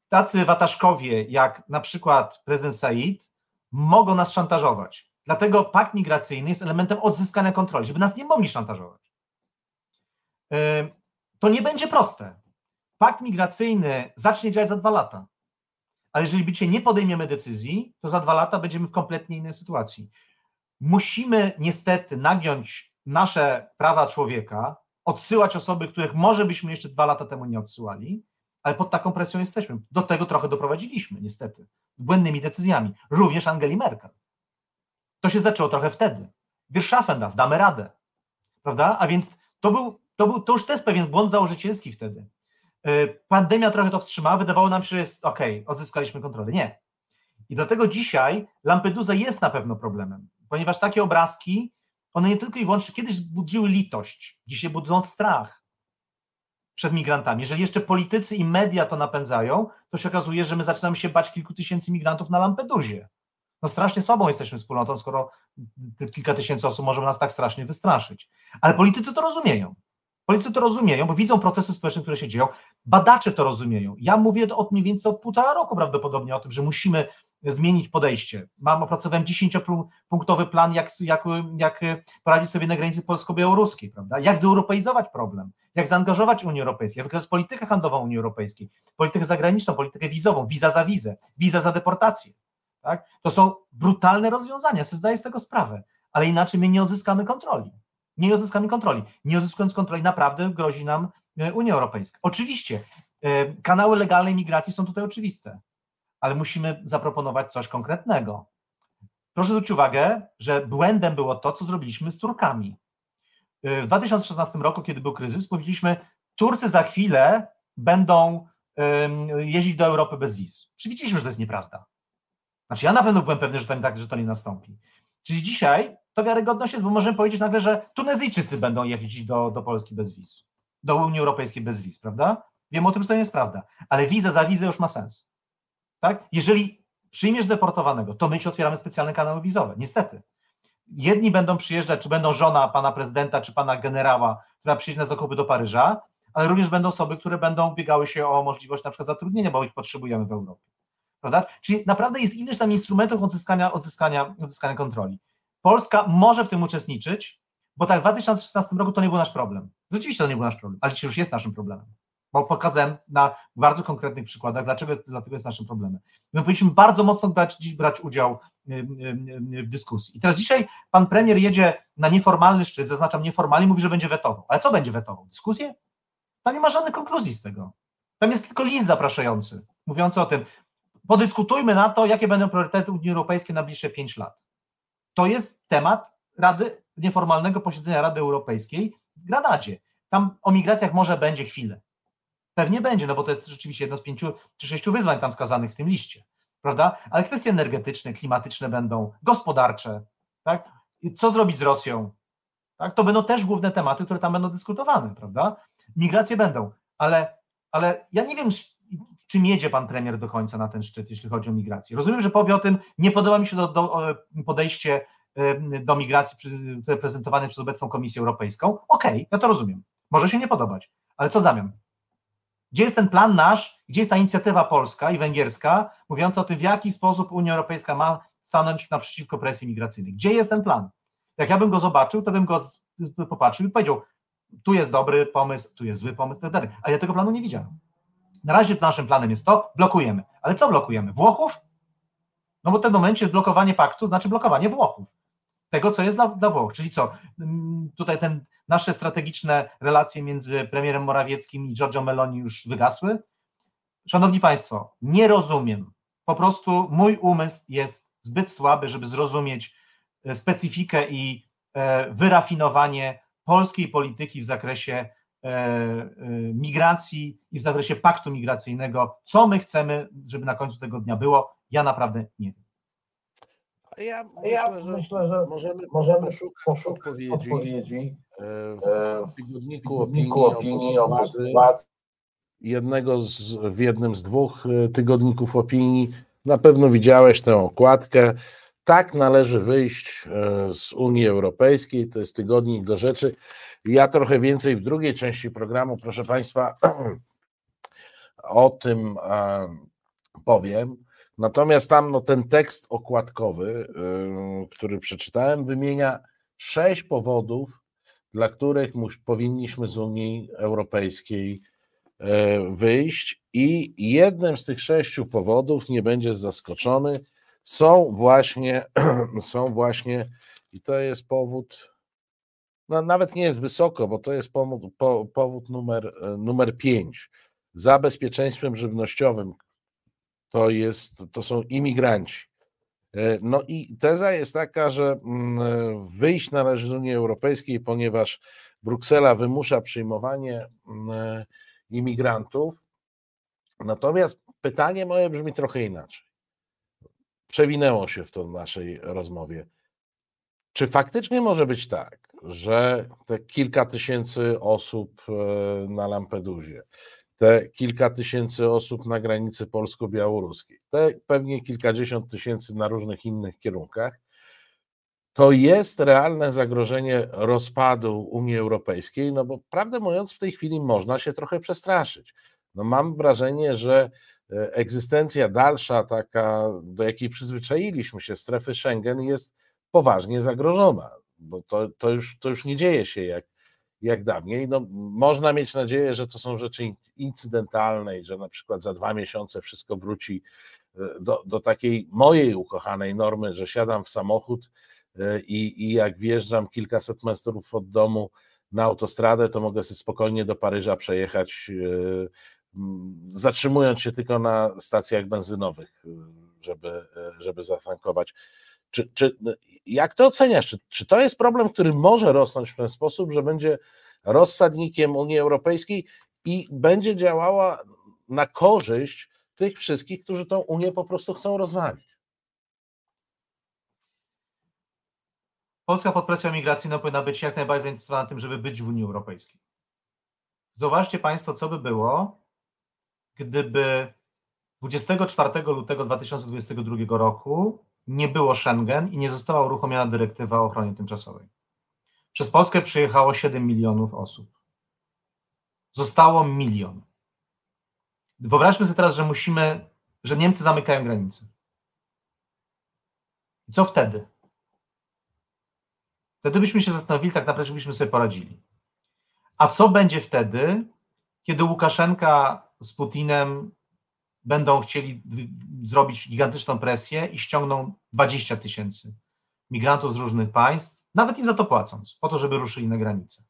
tacy wataszkowie jak na przykład prezydent Said mogą nas szantażować. Dlatego pakt migracyjny jest elementem odzyskania kontroli, żeby nas nie mogli szantażować. To nie będzie proste. Pakt migracyjny zacznie działać za dwa lata. Ale jeżeli bycie nie podejmiemy decyzji, to za dwa lata będziemy w kompletnie innej sytuacji. Musimy niestety nagiąć nasze prawa człowieka, odsyłać osoby, których może byśmy jeszcze dwa lata temu nie odsyłali, ale pod taką presją jesteśmy. Do tego trochę doprowadziliśmy, niestety, błędnymi decyzjami, również Angeli Merkel. To się zaczęło trochę wtedy. Wir schaffen das, damy radę. Prawda? A więc to był, to był, to już też pewien błąd założycielski wtedy. E, pandemia trochę to wstrzymała, wydawało nam się, że jest ok, odzyskaliśmy kontrolę. Nie. I do tego dzisiaj Lampedusa jest na pewno problemem, ponieważ takie obrazki one nie tylko i wyłącznie kiedyś budziły litość, dzisiaj budzą strach przed migrantami. Jeżeli jeszcze politycy i media to napędzają, to się okazuje, że my zaczynamy się bać kilku tysięcy migrantów na Lampedusie. No strasznie słabą jesteśmy wspólnotą, skoro kilka tysięcy osób może nas tak strasznie wystraszyć. Ale politycy to rozumieją. Politycy to rozumieją, bo widzą procesy społeczne, które się dzieją. Badacze to rozumieją. Ja mówię od mniej więcej od półtora roku prawdopodobnie o tym, że musimy zmienić podejście. Mam, opracowałem 10-punktowy plan, jak, jak, jak poradzić sobie na granicy polsko-białoruskiej, prawda? Jak zeuropeizować problem, jak zaangażować Unię Europejską, jak wykorzystać politykę handlową Unii Europejskiej, politykę zagraniczną, politykę wizową, wiza za wizę, wiza za deportację. Tak? To są brutalne rozwiązania, sobie zdaję z tego sprawę, ale inaczej my nie odzyskamy kontroli. Nie odzyskamy kontroli. Nie odzyskując kontroli, naprawdę grozi nam e, Unia Europejska. Oczywiście, e, kanały legalnej migracji są tutaj oczywiste ale musimy zaproponować coś konkretnego. Proszę zwrócić uwagę, że błędem było to, co zrobiliśmy z Turkami. W 2016 roku, kiedy był kryzys, powiedzieliśmy, Turcy za chwilę będą jeździć do Europy bez wiz. Przewidzieliśmy, że to jest nieprawda. Znaczy ja na pewno byłem pewny, że to tak, że to nie nastąpi. Czyli dzisiaj to wiarygodność jest, bo możemy powiedzieć nagle, że Tunezyjczycy będą jeździć do, do Polski bez wiz, do Unii Europejskiej bez wiz, prawda? Wiem o tym, że to nie jest prawda, ale wiza za wizę już ma sens. Tak? Jeżeli przyjmiesz deportowanego, to my ci otwieramy specjalne kanały wizowe. Niestety. Jedni będą przyjeżdżać, czy będą żona pana prezydenta, czy pana generała, która przyjedzie na zakupy do Paryża, ale również będą osoby, które będą biegały się o możliwość na przykład zatrudnienia, bo ich potrzebujemy w Europie. Prawda? Czyli naprawdę jest ileś tam instrumentów odzyskania, odzyskania, odzyskania kontroli. Polska może w tym uczestniczyć, bo tak w 2016 roku to nie był nasz problem. Rzeczywiście to nie był nasz problem, ale dzisiaj już jest naszym problemem bo pokazałem na bardzo konkretnych przykładach, dlaczego jest, dlatego jest naszym problemem. My powinniśmy bardzo mocno brać, brać udział w dyskusji. I teraz dzisiaj pan premier jedzie na nieformalny szczyt, zaznaczam nieformalnie, mówi, że będzie wetował. Ale co będzie wetował? Dyskusję? Tam nie ma żadnych konkluzji z tego. Tam jest tylko list zapraszający, mówiący o tym, podyskutujmy na to, jakie będą priorytety Unii Europejskiej na bliższe pięć lat. To jest temat Rady, nieformalnego posiedzenia Rady Europejskiej w Granadzie. Tam o migracjach może będzie chwilę. Pewnie będzie, no bo to jest rzeczywiście jedno z pięciu czy sześciu wyzwań tam skazanych w tym liście, prawda? Ale kwestie energetyczne, klimatyczne będą, gospodarcze, tak? Co zrobić z Rosją? Tak? To będą też główne tematy, które tam będą dyskutowane, prawda? Migracje będą, ale, ale ja nie wiem, czym jedzie pan premier do końca na ten szczyt, jeśli chodzi o migrację. Rozumiem, że powie o tym, nie podoba mi się do, do podejście do migracji prezentowane przez obecną Komisję Europejską. Okej, okay, ja to rozumiem. Może się nie podobać, ale co zamiast? Gdzie jest ten plan nasz, gdzie jest ta inicjatywa polska i węgierska, mówiąca o tym, w jaki sposób Unia Europejska ma stanąć naprzeciwko presji migracyjnej? Gdzie jest ten plan? Jak ja bym go zobaczył, to bym go popatrzył i powiedział, tu jest dobry pomysł, tu jest zły pomysł, itd. Ale ja tego planu nie widziałem. Na razie naszym planem jest to, blokujemy. Ale co blokujemy? Włochów? No bo w tym momencie blokowanie paktu znaczy blokowanie Włochów. tego, co jest dla, dla Włoch. Czyli co? Mm, tutaj ten, nasze strategiczne relacje między premierem Morawieckim i Giorgio Meloni już wygasły. Szanowni Państwo, nie rozumiem. Po prostu mój umysł jest zbyt słaby, żeby zrozumieć e, specyfikę i e, wyrafinowanie polskiej polityki w zakresie migracji i w zakresie paktu migracyjnego. Co my chcemy, żeby na końcu tego dnia było? Ja naprawdę nie wiem. Ja myślę, Ja że myślę, że możemy, możemy poszukać poszukać odpowiedzi odpowiedzi e, e, w tygodniku opinii, opinii o władzy, władzy. jednego z, w jednym z dwóch e, tygodników opinii. Na pewno widziałeś tę okładkę. Tak należy wyjść e, z Unii Europejskiej. To jest tygodnik do rzeczy. Ja trochę więcej w drugiej części programu, proszę Państwa, o tym e, powiem. Natomiast tam no, ten tekst okładkowy, y, który przeczytałem, wymienia sześć powodów, dla których powinniśmy z Unii Europejskiej e, wyjść, i jednym z tych sześciu powodów, nie będziesz zaskoczony, są właśnie, są właśnie, i to jest powód, no nawet nie jest wysoko, bo to jest powód, po, powód numer, e, numer pięć. Za bezpieczeństwem żywnościowym, to, jest, to są imigranci. E, No i teza jest taka, że mm, e, wyjść należy z Unii Europejskiej, ponieważ Bruksela wymusza przyjmowanie mm, imigrantów. Natomiast pytanie moje brzmi trochę inaczej. Przewinęło się w to naszej rozmowie. Czy faktycznie może być tak, że te kilka tysięcy osób na Lampedusie, te kilka tysięcy osób na granicy polsko-białoruskiej, te pewnie kilkadziesiąt tysięcy na różnych innych kierunkach, to jest realne zagrożenie rozpadu Unii Europejskiej, no bo prawdę mówiąc, w tej chwili można się trochę przestraszyć. No mam wrażenie, że egzystencja dalsza, taka, do jakiej przyzwyczailiśmy się, strefy Schengen, jest poważnie zagrożona, bo to, to, już, to już nie dzieje się jak jak dawniej. No, można mieć nadzieję, że to są rzeczy incydentalne i że na przykład za dwa miesiące wszystko wróci e, do, do takiej mojej ukochanej normy, że siadam w samochód e, i, i jak wjeżdżam kilkaset metrów od domu na autostradę, to mogę sobie spokojnie do Paryża przejechać, e, zatrzymując się tylko na stacjach benzynowych, żeby, żeby zatankować. Czy, czy, jak to oceniasz? Czy, czy to jest problem, który może rosnąć w ten sposób, że będzie rozsadnikiem Unii Europejskiej i będzie działała na korzyść tych wszystkich, którzy tą Unię po prostu chcą rozwalić? Polska pod presją migracyjną powinna być jak najbardziej zainteresowana tym, żeby być w Unii Europejskiej. Zauważcie Państwo, co by było, gdyby 24 lutego 2022 roku nie było Schengen i nie została uruchomiona dyrektywa o ochronie tymczasowej. Przez Polskę przyjechało 7 milionów osób. Zostało milion. Wyobraźmy sobie teraz, że musimy, że Niemcy zamykają granice. I co wtedy? Wtedy byśmy się zastanowili, tak naprawdę, byśmy sobie poradzili. A co będzie wtedy, kiedy Łukaszenka z Putinem będą chcieli zrobić gigantyczną presję i ściągną 20 tysięcy migrantów z różnych państw, nawet im za to płacąc, po to, żeby ruszyli na granicę.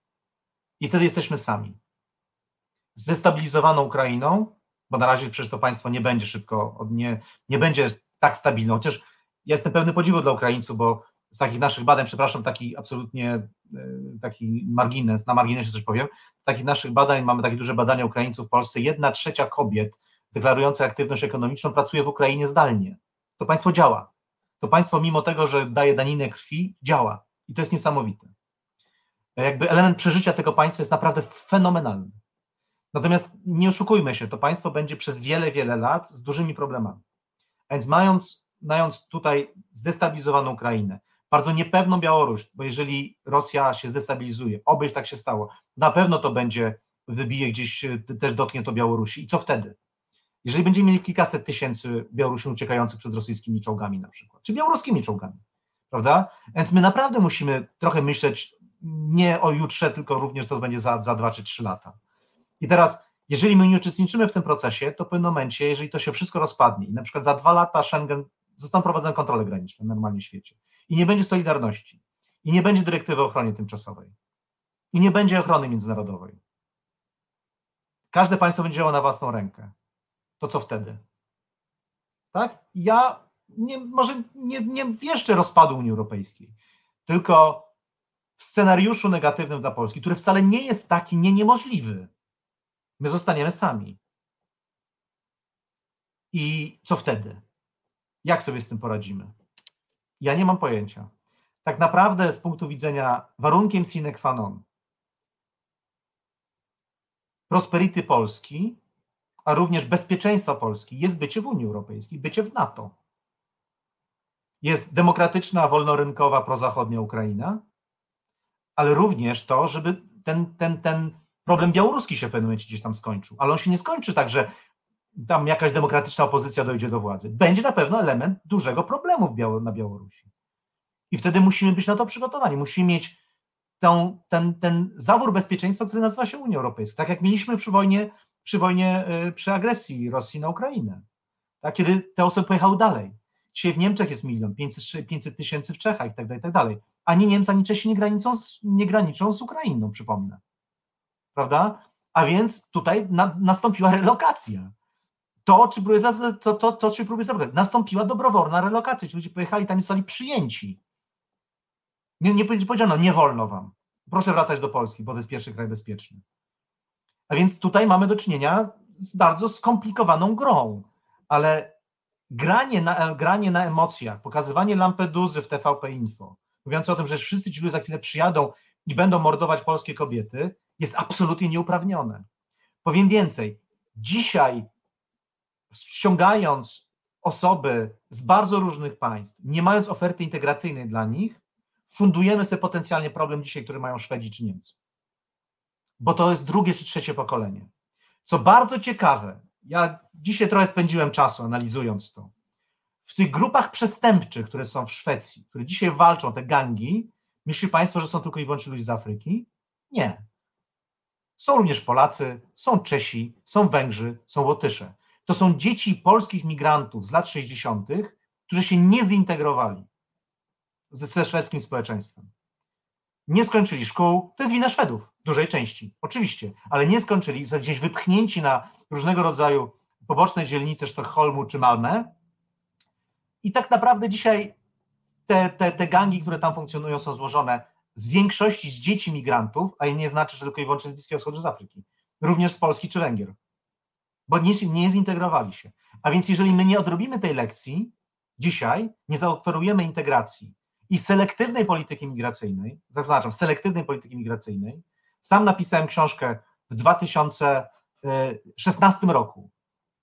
I wtedy jesteśmy sami. Zestabilizowaną Ukrainą, bo na razie przecież to państwo nie będzie szybko, nie, nie będzie tak stabilne, chociaż ja jestem pełny podziwu dla Ukraińców, bo z takich naszych badań, przepraszam, taki absolutnie e, taki margines, na marginesie coś powiem, z takich naszych badań, mamy takie duże badania Ukraińców w Polsce, jedna trzecia kobiet deklarujące aktywność ekonomiczną pracuje w Ukrainie zdalnie. To państwo działa. To państwo, mimo tego, że daje daninę krwi, działa. I to jest niesamowite. Jakby element przeżycia tego państwa jest naprawdę fenomenalny. Natomiast nie oszukujmy się, to państwo będzie przez wiele, wiele lat z dużymi problemami. A więc mając, mając tutaj zdestabilizowaną Ukrainę, bardzo niepewną Białoruś, bo jeżeli Rosja się zdestabilizuje, obyś tak się stało, na pewno to będzie, wybije gdzieś, też dotknie to Białorusi. I co wtedy? Jeżeli będziemy mieli kilkaset tysięcy Białorusin uciekających przed rosyjskimi czołgami na przykład, czy białoruskimi czołgami, prawda? Więc my naprawdę musimy trochę myśleć nie o jutrze, tylko również to będzie za, za dwa czy trzy lata. I teraz, jeżeli my nie uczestniczymy w tym procesie, to w pewnym momencie, jeżeli to się wszystko rozpadnie i na przykład za dwa lata Schengen zostaną prowadzone kontrole graniczne w normalnym świecie i nie będzie solidarności i nie będzie dyrektywy o ochronie tymczasowej i nie będzie ochrony międzynarodowej, każde państwo będzie działało na własną rękę, to co wtedy? Tak? Ja nie, może nie, nie wieszczę rozpadu Unii Europejskiej, tylko w scenariuszu negatywnym dla Polski, który wcale nie jest taki nie niemożliwy, my zostaniemy sami. I co wtedy? Jak sobie z tym poradzimy? Ja nie mam pojęcia. Tak naprawdę, z punktu widzenia warunkiem sine qua non prosperity Polski, a również bezpieczeństwa Polski jest bycie w Unii Europejskiej, bycie w NATO. Jest demokratyczna, wolnorynkowa, prozachodnia Ukraina, ale również to, żeby ten, ten, ten problem białoruski się w pewnym momencie gdzieś tam skończył. Ale on się nie skończy tak, że tam jakaś demokratyczna opozycja dojdzie do władzy. Będzie na pewno element dużego problemu na Białorusi. I wtedy musimy być na to przygotowani. Musimy mieć tą, ten, ten zawór bezpieczeństwa, który nazywa się Unia Europejska. Tak jak mieliśmy przy wojnie, przy wojnie, y, przy agresji Rosji na Ukrainę. Tak, kiedy te osoby pojechały dalej. Dzisiaj w Niemczech jest milion, 500 tysięcy w Czechach i tak dalej, i tak. Ani Niemcy, ani Czesi nie, graniczą z, nie graniczą z Ukrainą, przypomnę. Prawda? A więc tutaj na, nastąpiła relokacja. To, czy próbuje, to, to, to, czy próbuje zabrać, nastąpiła dobrowolna relokacja. Ci ludzie pojechali tam i zostali przyjęci. Nie, nie powiedziano, nie wolno wam. Proszę wracać do Polski, bo to jest pierwszy kraj bezpieczny. A więc tutaj mamy do czynienia z bardzo skomplikowaną grą, ale granie na, granie na emocjach, pokazywanie Lampeduzy w TVP Info, mówiąc o tym, że wszyscy ci ludzie za chwilę przyjadą i będą mordować polskie kobiety, jest absolutnie nieuprawnione. Powiem więcej, dzisiaj ściągając osoby z bardzo różnych państw, nie mając oferty integracyjnej dla nich, fundujemy sobie potencjalnie problem dzisiaj, który mają Szwedzi czy Niemcy. Bo to jest drugie czy trzecie pokolenie. Co bardzo ciekawe, ja dzisiaj trochę spędziłem czasu analizując to. W tych grupach przestępczych, które są w Szwecji, które dzisiaj walczą, te gangi, myśli Państwo, że są tylko i wyłącznie ludzie z Afryki? Nie. Są również Polacy, są Czesi, są Węgrzy, są Łotysze. To są dzieci polskich migrantów z lat 60., którzy się nie zintegrowali ze szwedzkim społeczeństwem. Nie skończyli szkół, to jest wina Szwedów, dużej części, oczywiście, ale nie skończyli, gdzieś wypchnięci na różnego rodzaju poboczne dzielnice Sztokholmu czy Malmę. I tak naprawdę dzisiaj te, te, te gangi, które tam funkcjonują, są złożone z większości z dzieci migrantów, a nie znaczy, że tylko i wyłącznie z Bliskiego Wschodu, z Afryki. Również z Polski czy Węgier. Bo nie, nie zintegrowali się. A więc jeżeli my nie odrobimy tej lekcji dzisiaj, nie zaoferujemy integracji, i selektywnej polityki migracyjnej, zaznaczam, selektywnej polityki migracyjnej. Sam napisałem książkę w 2016 roku,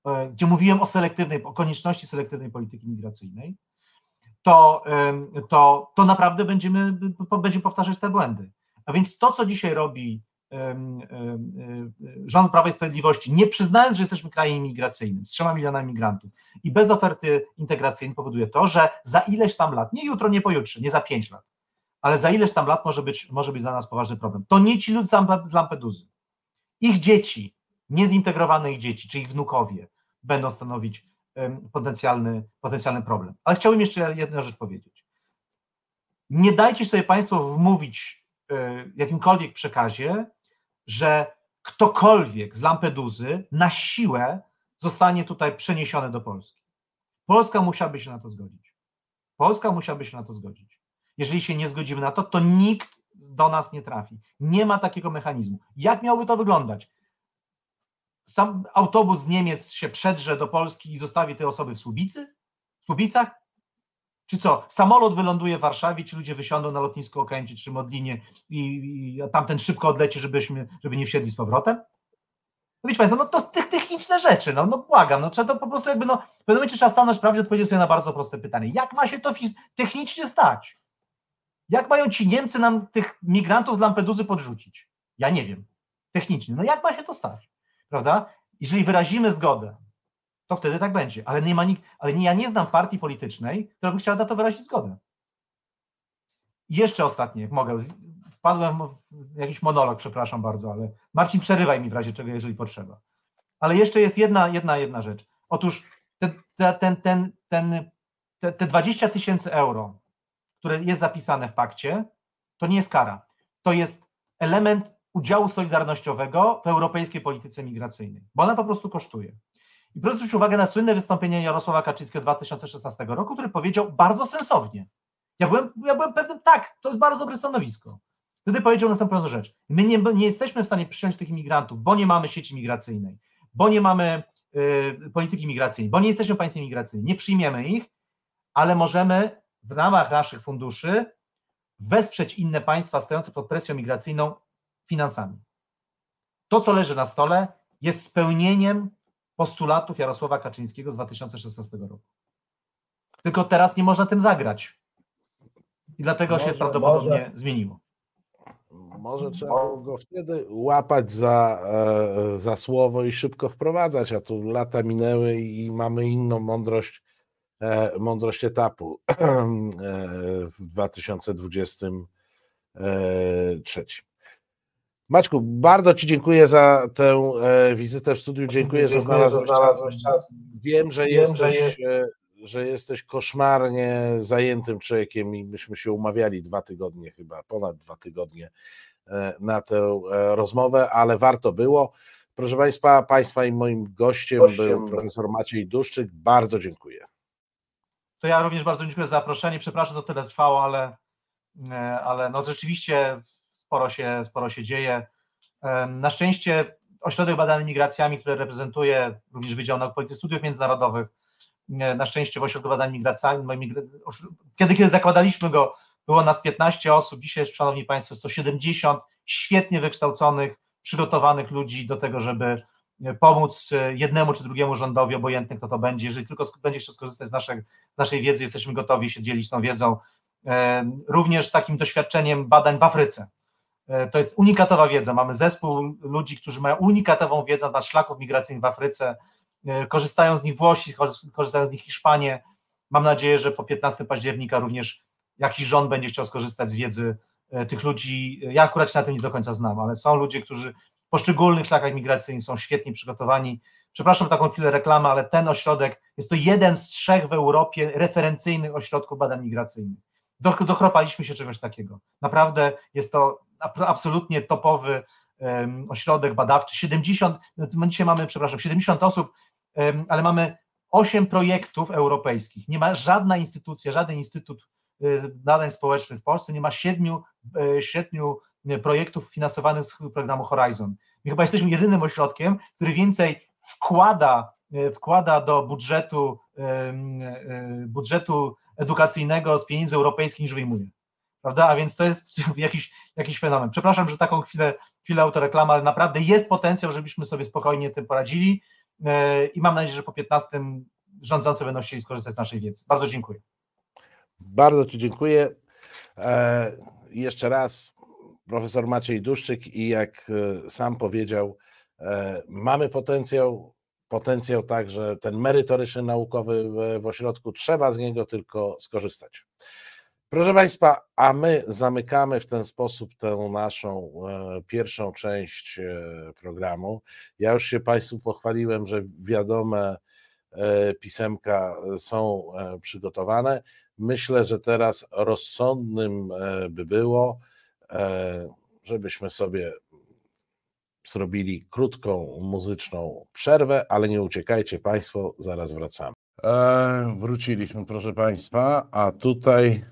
e, gdzie mówiłem o selektywnej, o konieczności selektywnej polityki migracyjnej, to, to, to naprawdę będziemy, będziemy powtarzać te błędy. A więc to, co dzisiaj robi rząd Prawa i Sprawiedliwości, nie przyznając, że jesteśmy krajem imigracyjnym z trzema milionami migrantów i bez oferty integracyjnej powoduje to, że za ileś tam lat, nie jutro, nie pojutrze, nie za pięć lat, ale za ileś tam lat może być, może być dla nas poważny problem. To nie ci ludzie z Lampeduzy. Ich dzieci, niezintegrowane ich dzieci, czy ich wnukowie będą stanowić potencjalny, potencjalny problem. Ale chciałbym jeszcze jedną rzecz powiedzieć. Nie dajcie sobie Państwo wmówić e, jakimkolwiek przekazie, że ktokolwiek z Lampeduzy na siłę zostanie tutaj przeniesiony do Polski. Polska musiałaby się na to zgodzić. Polska musiałaby się na to zgodzić. Jeżeli się nie zgodzimy na to, to nikt do nas nie trafi. Nie ma takiego mechanizmu. Jak miałoby to wyglądać? Sam autobus z Niemiec się przedrze do Polski i zostawi te osoby w Słubicy? W Słubicach? Czy co, samolot wyląduje w Warszawie, ci ludzie wysiądą na lotnisku Okęcie czy Modlinie i, i tamten szybko odleci, żebyśmy, żeby nie wsiedli z powrotem? No wiecie Państwo, no to tych techniczne rzeczy, no, no błagam, no trzeba to po prostu jakby, no w pewnym momencie trzeba stanąć prawdzie odpowiedzieć sobie na bardzo proste pytanie. Jak ma się to technicznie stać? Jak mają ci Niemcy nam tych migrantów z Lampeduzy podrzucić? Ja nie wiem. Technicznie. No jak ma się to stać? Prawda? Jeżeli wyrazimy zgodę to wtedy tak będzie. Ale nie ma nikt, ale nie, ja nie znam partii politycznej, która by chciała na to wyrazić zgodę. I jeszcze ostatnie, jak mogę. Wpadłem w jakiś monolog, przepraszam bardzo, ale Marcin, przerywaj mi w razie czego, jeżeli potrzeba. Ale jeszcze jest jedna, jedna, jedna rzecz. Otóż ten, ten, ten, ten, te, te 20 tysięcy euro, które jest zapisane w pakcie, to nie jest kara. To jest element udziału solidarnościowego w europejskiej polityce migracyjnej, bo ona po prostu kosztuje. I proszę zwrócić uwagę na słynne wystąpienie Jarosława Kaczyńskiego 2016 roku, który powiedział bardzo sensownie. Ja byłem, ja byłem pewnym, tak, to jest bardzo dobre stanowisko. Wtedy powiedział następującą rzecz. My nie, nie jesteśmy w stanie przyjąć tych imigrantów, bo nie mamy sieci migracyjnej, bo nie mamy y, polityki migracyjnej, bo nie jesteśmy państwem migracyjnym, nie przyjmiemy ich, ale możemy w ramach naszych funduszy wesprzeć inne państwa stojące pod presją migracyjną finansami. To, co leży na stole, jest spełnieniem postulatów Jarosława Kaczyńskiego z 2016 roku. Tylko teraz nie można tym zagrać. I dlatego Może- się prawdopodobnie może- zmieniło. Może trzeba go wtedy łapać za, e, za słowo i szybko wprowadzać, a tu lata minęły i mamy inną mądrość, mądrość etapu e, w 2023. Maćku, bardzo Ci dziękuję za tę e, wizytę w studiu. Dziękuję, że znalazłeś, znalazłeś czas. Wiem, że Wiem, jesteś, że jest- e, że jesteś koszmarnie zajętym człowiekiem i myśmy się umawiali dwa tygodnie, chyba ponad dwa tygodnie e, na tę e, rozmowę, ale warto było. Proszę Państwa, Państwa i moim gościem, Gościem był- profesor Maciej Duszczyk. Bardzo dziękuję. To ja również bardzo dziękuję za zaproszenie. Przepraszam, to tyle trwało, ale, e, ale no rzeczywiście sporo się, sporo się dzieje. Em, Na szczęście Ośrodek Badań Migracjami, który reprezentuje również Wydział Nauk Studiów Międzynarodowych, e, na szczęście w Ośrodku Badań Migracjami, kiedy, kiedy zakładaliśmy go, było nas 15 osób, dzisiaj Szanowni Państwo, 170 świetnie wykształconych, przygotowanych ludzi do tego, żeby e, pomóc e, jednemu czy drugiemu rządowi, obojętnie kto to będzie. Jeżeli tylko będzie chciał skorzystać z naszej, z naszej wiedzy, jesteśmy gotowi się dzielić tą wiedzą. E, Również takim doświadczeniem badań w Afryce. E, To jest unikatowa wiedza. Mamy zespół ludzi, którzy mają unikatową wiedzę na szlaków migracyjnych w Afryce. E, Korzystają z nich Włosi, korzy- korzystają z nich Hiszpanie. Mam nadzieję, że po 15 października również jakiś rząd będzie chciał skorzystać z wiedzy e, tych ludzi. Ja akurat się na tym nie do końca znam, ale są ludzie, którzy poszczególnych szlakach migracyjnych są świetnie przygotowani. Przepraszam za taką chwilę reklamę, ale ten ośrodek jest to jeden z trzech w Europie referencyjnych ośrodków badań migracyjnych. Do, dochropaliśmy się czegoś takiego. Naprawdę jest to absolutnie topowy ośrodek badawczy. 70, my dzisiaj mamy, przepraszam, 70 osób, ale mamy 8 projektów europejskich. Nie ma żadna instytucja, żaden instytut y, badań społecznych w Polsce nie ma siedmiu, e, siedmiu projektów finansowanych z programu Horizon. My chyba jesteśmy jedynym ośrodkiem, który więcej wkłada, e, wkłada do budżetu, em, e, budżetu edukacyjnego z pieniędzy europejskich niż wyjmuje. Prawda? A więc to jest jakiś, jakiś fenomen. Przepraszam, że taką chwilę, chwilę autoreklama, ale naprawdę jest potencjał, żebyśmy sobie spokojnie tym poradzili e, i mam nadzieję, że po 15 rządzący będą chcieli skorzystać z naszej wiedzy. Bardzo dziękuję. Bardzo Ci dziękuję. E, jeszcze raz, profesor Maciej Duszczyk i jak e, sam powiedział, e, mamy potencjał, potencjał także ten merytoryczny, naukowy w, ośrodku, trzeba z niego tylko skorzystać. Proszę Państwa, a my zamykamy w ten sposób tę naszą e, pierwszą część programu. Ja już się Państwu pochwaliłem, że wiadome pisemka są przygotowane. Myślę, że teraz rozsądnym by było, żebyśmy sobie zrobili krótką muzyczną przerwę, ale nie uciekajcie Państwo, zaraz wracamy. E, wróciliśmy, proszę Państwa, a tutaj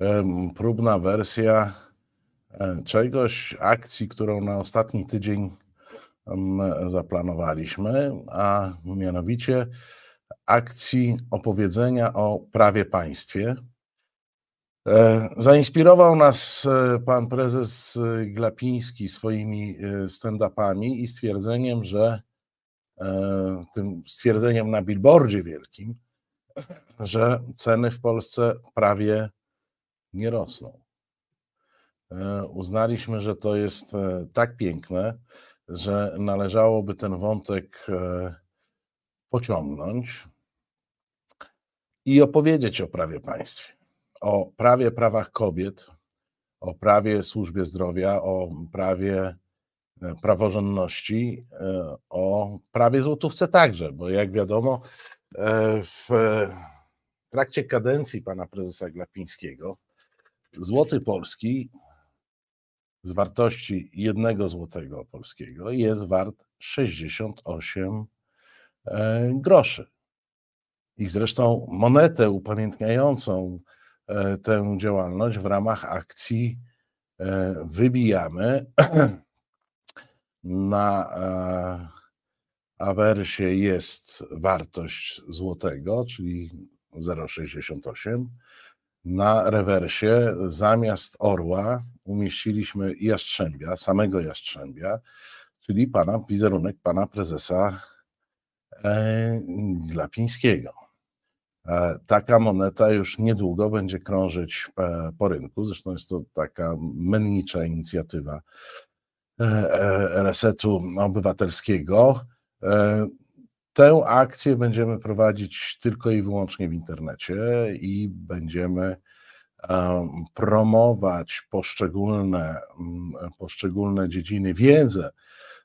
em, próbna wersja e, czegoś, akcji, którą na ostatni tydzień zaplanowaliśmy, a mianowicie akcji opowiedzenia o prawie państwie. E, Zainspirował nas e, pan prezes e, Glapiński swoimi stand-upami i stwierdzeniem, że tym stwierdzeniem na billboardzie wielkim, że ceny w Polsce prawie nie rosną. Uznaliśmy, że to jest tak piękne, że należałoby ten wątek pociągnąć i opowiedzieć o prawie państwie, o prawie prawach kobiet, o prawie służbie zdrowia, o prawie e, praworządności, e, o prawie złotówce także, bo jak wiadomo, e, w trakcie kadencji pana prezesa Glapińskiego złoty polski z wartości jednego złotego polskiego jest wart 68 e, groszy. I zresztą monetę upamiętniającą tę działalność w ramach akcji e, wybijamy na awersie jest wartość złotego, czyli 0,68. Na rewersie zamiast orła umieściliśmy jastrzębia, samego jastrzębia, czyli pana wizerunek pana prezesa e, Glapińskiego. E, taka moneta już niedługo będzie krążyć po rynku. Zresztą jest to taka mennicza inicjatywa e, resetu obywatelskiego. Tę akcję będziemy prowadzić tylko i wyłącznie w internecie i będziemy promować poszczególne, poszczególne dziedziny, wiedzę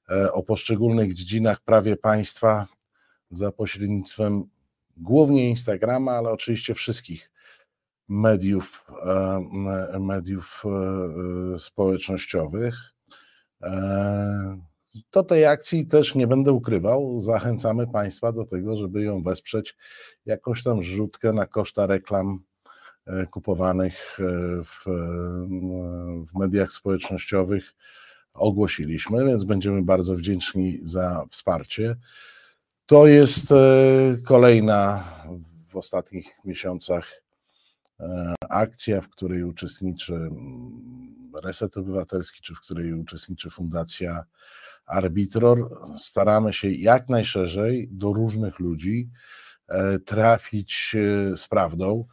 e, o poszczególnych dziedzinach prawie państwa za pośrednictwem głównie Instagrama, ale oczywiście wszystkich mediów, mediów e, społecznościowych. E, do tej akcji też nie będę ukrywał. Zachęcamy Państwa do tego, żeby ją wesprzeć jakąś tam rzutkę na koszta reklam e, kupowanych e, w, w mediach społecznościowych. Ogłosiliśmy, więc będziemy bardzo wdzięczni za wsparcie. To jest e, kolejna w ostatnich miesiącach akcja, w której uczestniczy mm, Reset Obywatelski, czy w której uczestniczy Fundacja Arbitror. Staramy się jak najszerzej do różnych ludzi e, trafić e, z prawdą.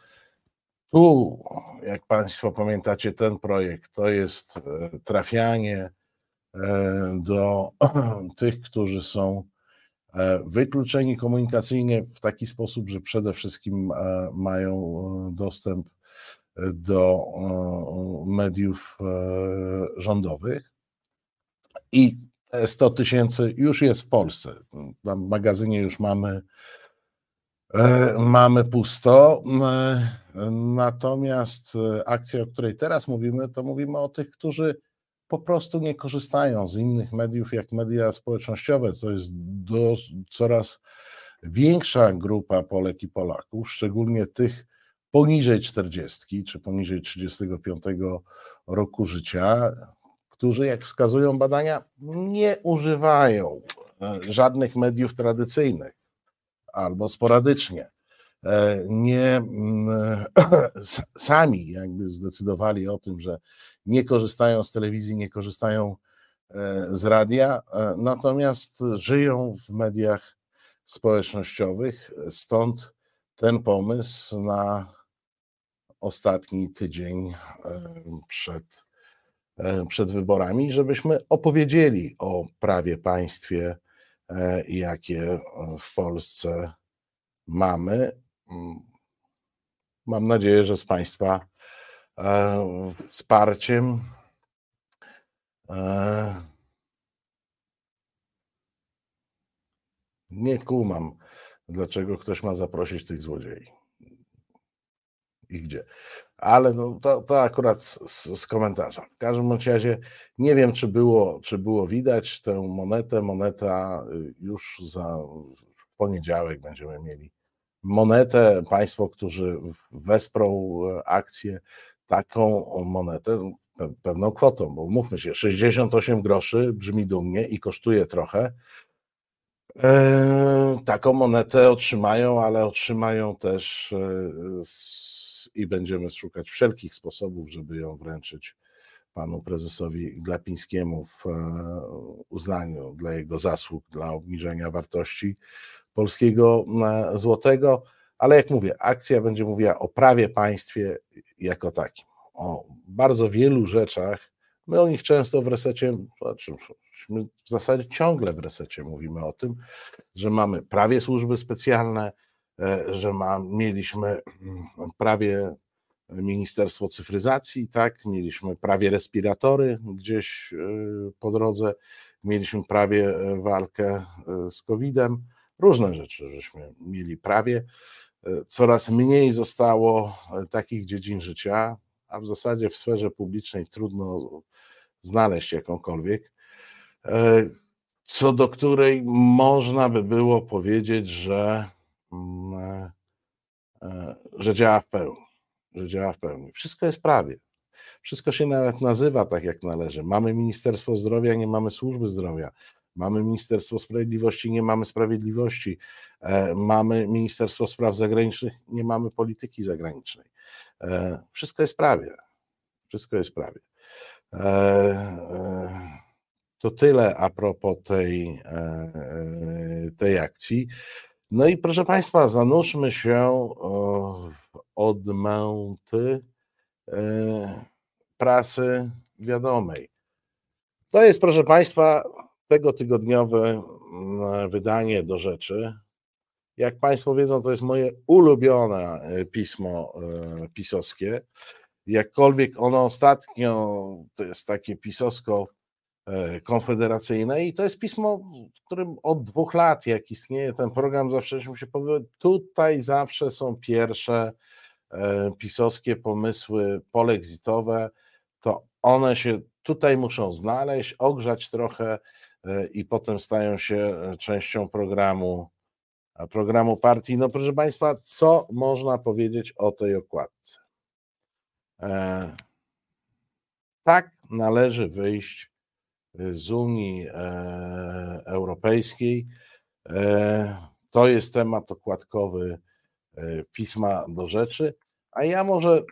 Tu, jak Państwo pamiętacie, ten projekt to jest e, trafianie do tych, którzy są wykluczeni komunikacyjnie w taki sposób, że przede wszystkim mają dostęp do mediów rządowych. I 100 tysięcy już jest w Polsce. Tam w magazynie już mamy, e, mamy pusto. E, natomiast e, akcja, o której teraz mówimy, to mówimy o tych, którzy po prostu nie korzystają z innych mediów jak media społecznościowe, co jest do, coraz większa grupa Polek i Polaków, szczególnie tych poniżej 40 czy poniżej 35 roku życia, którzy, jak wskazują badania, nie używają e, żadnych mediów tradycyjnych albo sporadycznie. E, nie mm, sami jakby zdecydowali o tym, że nie korzystają z telewizji, nie korzystają e, z radia, natomiast żyją w mediach społecznościowych, stąd ten pomysł na ostatni tydzień przed E, przed wyborami, żebyśmy opowiedzieli o prawie państwie, e, jakie w Polsce mamy. Mm, mam nadzieję, że z Państwa e, wsparciem nie kumam, dlaczego ktoś ma zaprosić tych złodziei i gdzie ale no, to, to akurat z, z, komentarza. W każdym razie nie wiem, czy było, czy było widać tę monetę. Moneta y, już za w poniedziałek będziemy mieli monetę. Państwo, którzy wesprą e, akcję, taką monetę, pewną kwotą, bo mówmy się, 68 groszy brzmi dumnie i kosztuje trochę. E, taką monetę otrzymają, ale otrzymają też e, i będziemy szukać wszelkich sposobów, żeby ją wręczyć panu prezesowi Glapińskiemu w uznaniu dla jego zasług, dla obniżenia wartości polskiego e, złotego. Ale jak mówię, akcja będzie mówiła o prawie państwie jako takim, o bardzo wielu rzeczach. My o nich często w resecie, znaczy w zasadzie ciągle w resecie mówimy o tym, że mamy prawie służby specjalne, E, że ma, mieliśmy mm, prawie Ministerstwo Cyfryzacji, tak, mieliśmy prawie respiratory gdzieś e, po drodze, mieliśmy prawie walkę z COVID-em, różne rzeczy żeśmy mieli prawie. Coraz mniej zostało takich dziedzin życia, a w zasadzie w sferze publicznej trudno znaleźć jakąkolwiek, e, co do której można by było powiedzieć, że, mm, e, że działa w pełni. Że działa w pełni. Wszystko jest prawie. Wszystko się nawet nazywa tak, jak należy. Mamy Ministerstwo Zdrowia, nie mamy służby zdrowia. Mamy Ministerstwo Sprawiedliwości, nie mamy sprawiedliwości. E, mamy Ministerstwo Spraw Zagranicznych, nie mamy polityki zagranicznej. E, wszystko jest prawie. Wszystko jest prawie. E, to tyle a propos tej, tej akcji. No i proszę Państwa, zanurzmy się w odmęty prasy wiadomej. To jest, proszę Państwa, tego tygodniowe mm, wydanie do rzeczy. Jak Państwo wiedzą, to jest moje ulubione e, pismo e, pisowskie. Jakkolwiek ono ostatnio to jest takie pisowsko e, konfederacyjne i to jest pismo, w którym od dwóch lat, jak istnieje ten program, zawsze się powie, tutaj zawsze są pierwsze pisowskie pomysły polexitowe, to one się tutaj muszą znaleźć, ogrzać trochę i potem stają się e, częścią programu, programu partii. No proszę Państwa, co można powiedzieć o tej okładce? E, tak należy wyjść z Unii Europejskiej. To jest temat okładkowy pisma do rzeczy, a ja może,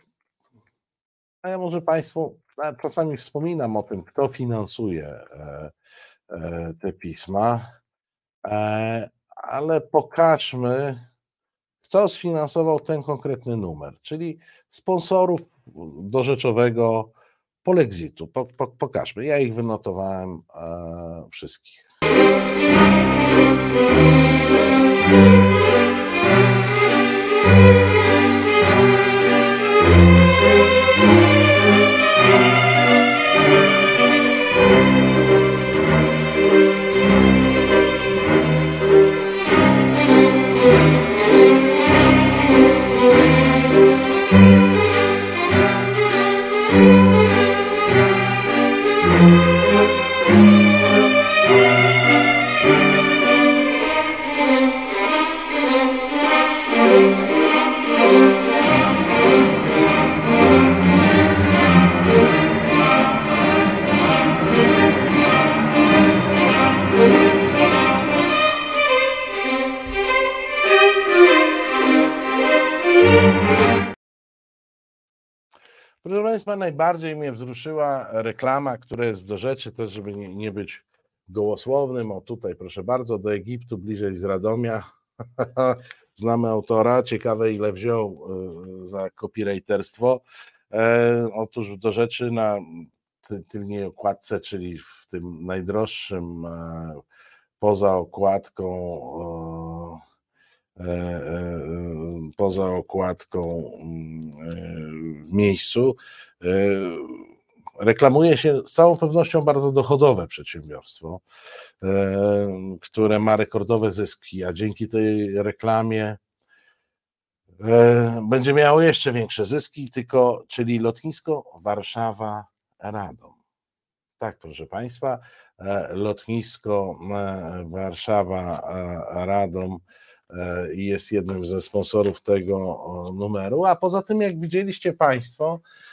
a ja może Państwu czasami wspominam o tym, kto finansuje E, te pisma, e, ale pokażmy, kto sfinansował ten konkretny numer, czyli sponsorów do rzeczowego polexitu. Po, po, pokażmy. Ja ich wynotowałem e, wszystkich. Najbardziej mnie wzruszyła reklama, która jest do rzeczy, też żeby nie, nie być gołosłownym. O tutaj, proszę bardzo, do Egiptu, bliżej z Radomia. Znamy autora, ciekawe ile wziął e, za copywriterstwo. E, otóż do rzeczy na tylnej okładce, czyli w tym najdroższym e, poza okładką poza okładką mm, miejscu, reklamuje się z całą pewnością bardzo dochodowe przedsiębiorstwo, które ma rekordowe zyski, a dzięki tej reklamie będzie miało jeszcze większe zyski, tylko czyli lotnisko Warszawa Radom. Tak, proszę Państwa, lotnisko Warszawa Radom E, jest jednym ze sponsorów tego numeru. A poza tym, jak widzieliście Państwo, e,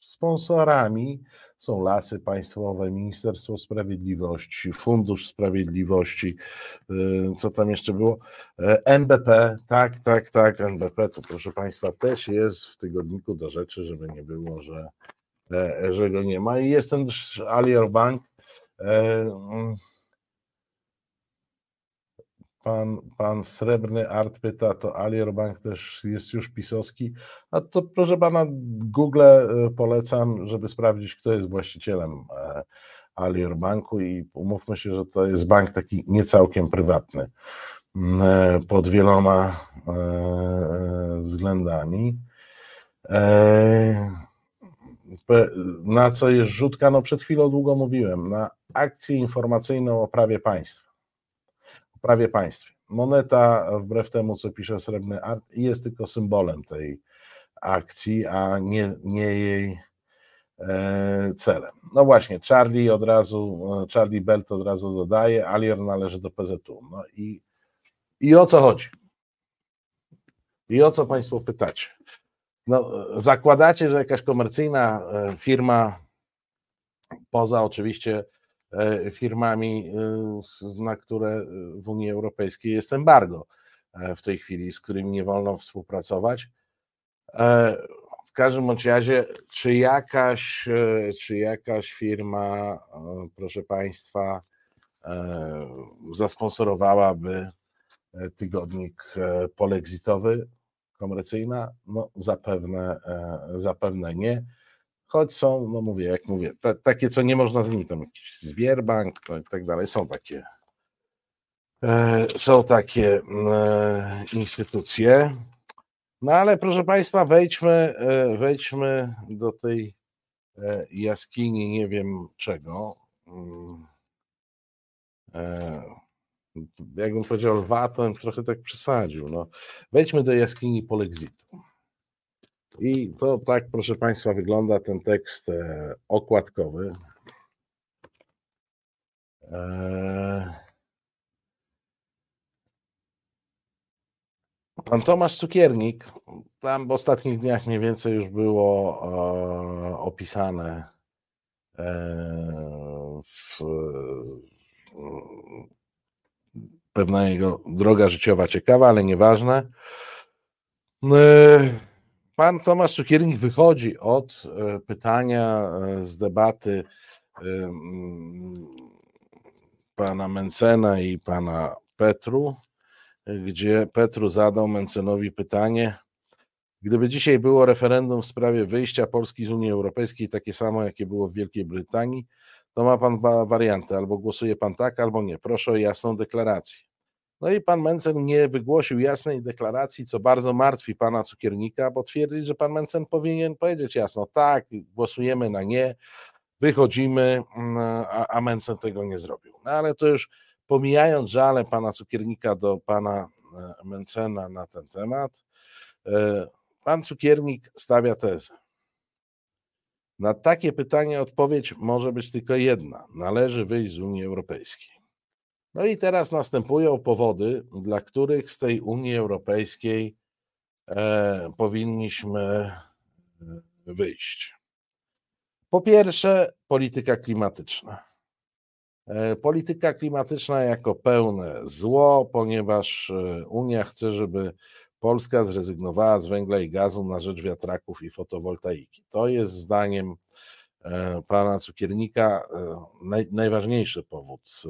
sponsorami są Lasy Państwowe, Ministerstwo Sprawiedliwości, Fundusz Sprawiedliwości, e, co tam jeszcze było? NBP, tak, tak, tak, NBP, to proszę Państwa też jest w tygodniku do rzeczy, żeby nie było, że, że go nie ma. I jest ten Alior Bank. Pan, pan Srebrny Art pyta, to Alior Bank też jest już pisowski. A to proszę pana, Google e, polecam, żeby sprawdzić, kto jest właścicielem e, Alior Banku i umówmy się, że to jest bank taki niecałkiem prywatny e, pod wieloma względami. Na co jest rzutka? No przed chwilą długo mówiłem, na akcję informacyjną o prawie państwa prawie państwie. Moneta, wbrew temu, co pisze Srebrny Art, jest tylko symbolem tej akcji, a nie, nie jej e, celem. No właśnie, Charlie od razu, e, Charlie Belt od razu dodaje, Alior należy do PZU. No i, i o co chodzi? I o co Państwo pytacie? No, zakładacie, że jakaś komercyjna e, firma, poza oczywiście firmami, na które w Unii Europejskiej jest embargo w tej chwili, z którymi nie wolno współpracować, w każdym razie, czy jakaś, e, czy jakaś firma, e, proszę Państwa, e, zasponsorowałaby tygodnik polexitowy, komercyjna? No zapewne, zapewne nie. Choć są, no mówię, jak mówię, takie, co nie można zmienić, tam jakiś Zwierbank to i tak dalej, są takie, są takie instytucje. No ale proszę Państwa, wejdźmy, e, wejdźmy do tej e, jaskini, nie wiem czego. Mm. E, jakbym powiedział lwa, to bym trochę tak przesadził. No. Wejdźmy do jaskini polexitu. I to tak, proszę Państwa, wygląda ten tekst okładkowy. Pan Tomasz Cukiernik, tam w ostatnich dniach mniej więcej już było e, opisane e, w, pewna jego droga życiowa ciekawa, ale nieważne. E, pan Tomasz Cukiernik wychodzi od e, pytania e, z debaty e, pana Mencena i pana Petru gdzie Petru zadał Mencenowi pytanie, gdyby dzisiaj było referendum w sprawie wyjścia Polski z Unii Europejskiej, takie samo, jakie było w Wielkiej Brytanii, to ma pan dwa warianty, albo głosuje pan tak, albo nie. Proszę o jasną deklarację. No i pan Mencen nie wygłosił jasnej deklaracji, co bardzo martwi pana cukiernika, bo twierdzi, że pan Mencen powinien powiedzieć jasno, tak, głosujemy na nie, wychodzimy, mm, a, a Mencen tego nie zrobił. No ale to już pomijając żale pana cukiernika do pana e, Mencena na ten temat, e, pan cukiernik stawia tezę. Na takie pytanie odpowiedź może być tylko jedna: należy wyjść z Unii Europejskiej. No i teraz następują powody, dla których z tej Unii Europejskiej e, powinniśmy e, wyjść. Po pierwsze, polityka klimatyczna. E, polityka klimatyczna jako pełne zło, ponieważ e, Unia chce, żeby Polska zrezygnowała z węgla i gazu na rzecz wiatraków i fotowoltaiki. To jest zdaniem pana cukiernika naj, najważniejszy powód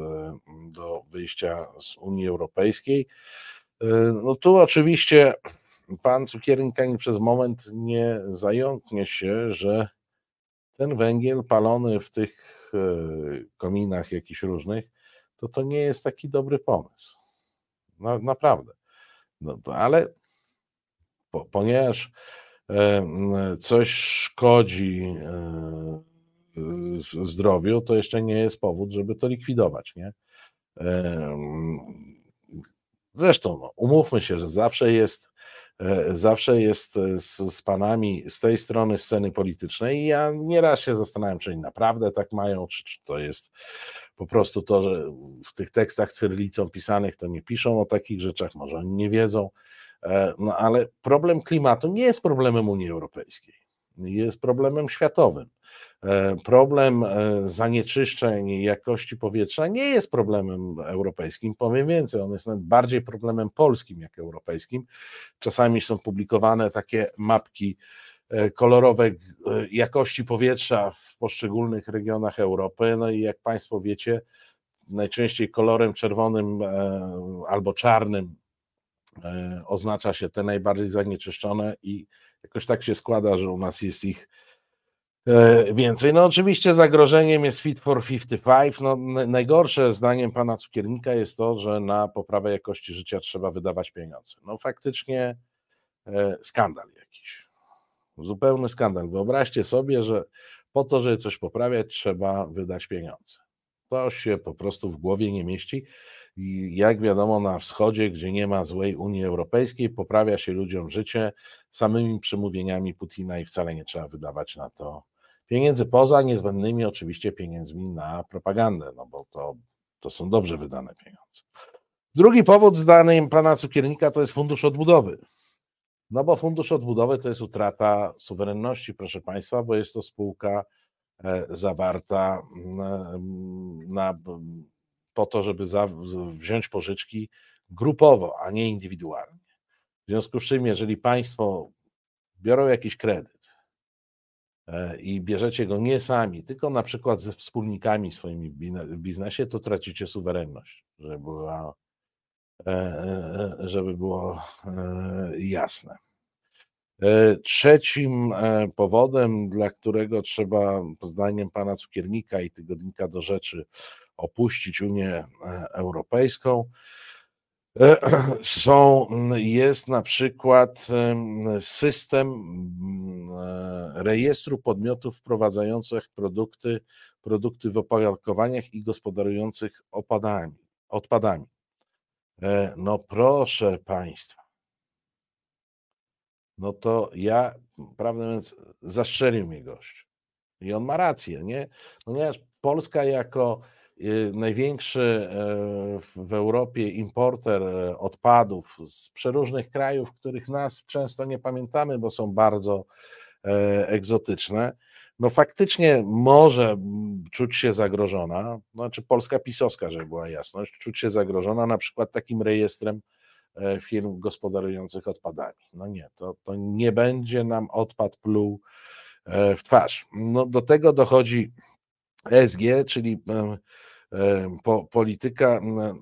do wyjścia z Unii Europejskiej. No tu oczywiście pan cukiernik ani przez moment nie zająknie się, że ten węgiel palony w tych e, kominach jakichś różnych, to to nie jest taki dobry pomysł. No, naprawdę. No, to, ale po, ponieważ e, coś szkodzi e, zdrowiu, to jeszcze nie jest powód, żeby to likwidować. Nie? Zresztą, no, umówmy się, że zawsze jest E, zawsze jest e, z, z panami z tej strony sceny politycznej i ja nieraz się zastanawiam, czy oni naprawdę tak mają, czy, czy to jest po prostu to, że w tych tekstach cyrylicą pisanych to nie piszą o takich rzeczach, może oni nie wiedzą, e, no ale problem klimatu nie jest problemem Unii Europejskiej, jest problemem światowym. E, problem e, zanieczyszczeń jakości powietrza nie jest problemem europejskim, powiem więcej, on jest nawet bardziej problemem polskim jak europejskim. Czasami są publikowane takie mapki e, kolorowe jakości powietrza w poszczególnych regionach Europy. No i jak Państwo wiecie, najczęściej kolorem czerwonym albo czarnym oznacza się te najbardziej zanieczyszczone i jakoś tak się składa, że u nas jest ich E, więcej. No oczywiście zagrożeniem jest Fit for 55. No, najgorsze zdaniem pana cukiernika jest to, że na poprawę jakości życia trzeba wydawać pieniądze. No faktycznie e, skandal jakiś. Zupełny skandal. Wyobraźcie sobie, że po to, żeby coś poprawiać, trzeba wydać pieniądze. To się po prostu w głowie nie mieści. Jak wiadomo, na wschodzie, gdzie nie ma złej Unii Europejskiej, poprawia się ludziom życie samymi przemówieniami Putina i wcale nie trzeba wydawać na to pieniędzy, poza niezbędnymi oczywiście pieniędzmi na propagandę, no bo to, to są dobrze wydane pieniądze. Drugi powód zdaniem pana Cukiernika to jest fundusz odbudowy. No bo fundusz odbudowy to jest utrata suwerenności, proszę państwa, bo jest to spółka e, zawarta na, po to, żeby za, wziąć pożyczki grupowo, a nie indywidualnie. W związku z czym, jeżeli państwo biorą jakiś kredyt e, i bierzecie go nie sami, tylko na przykład ze wspólnikami swoimi w biznesie, to tracicie suwerenność, żeby była E, e, żeby było jasne. Trzecim powodem, dla którego trzeba, zdaniem pana Cukiernika i tygodnika do rzeczy, opuścić Unię Europejską, są, jest na przykład system rejestru podmiotów wprowadzających produkty, produkty w opakowaniach i gospodarujących opadami, odpadami. E, no proszę Państwa. No to ja, prawdę mówiąc, zastrzelił mnie gość. I on ma rację, nie? Ponieważ Polska jako największy e, w Europie importer e, odpadów z przeróżnych krajów, których nas często nie pamiętamy, bo są bardzo egzotyczne, no faktycznie może czuć się zagrożona, znaczy Polska pisowska, żeby była jasność, czuć się zagrożona na przykład takim rejestrem e, firm gospodarujących odpadami. No nie, to, to nie będzie nam odpad pluł e, w twarz. No do tego dochodzi ESG, czyli e, po, polityka,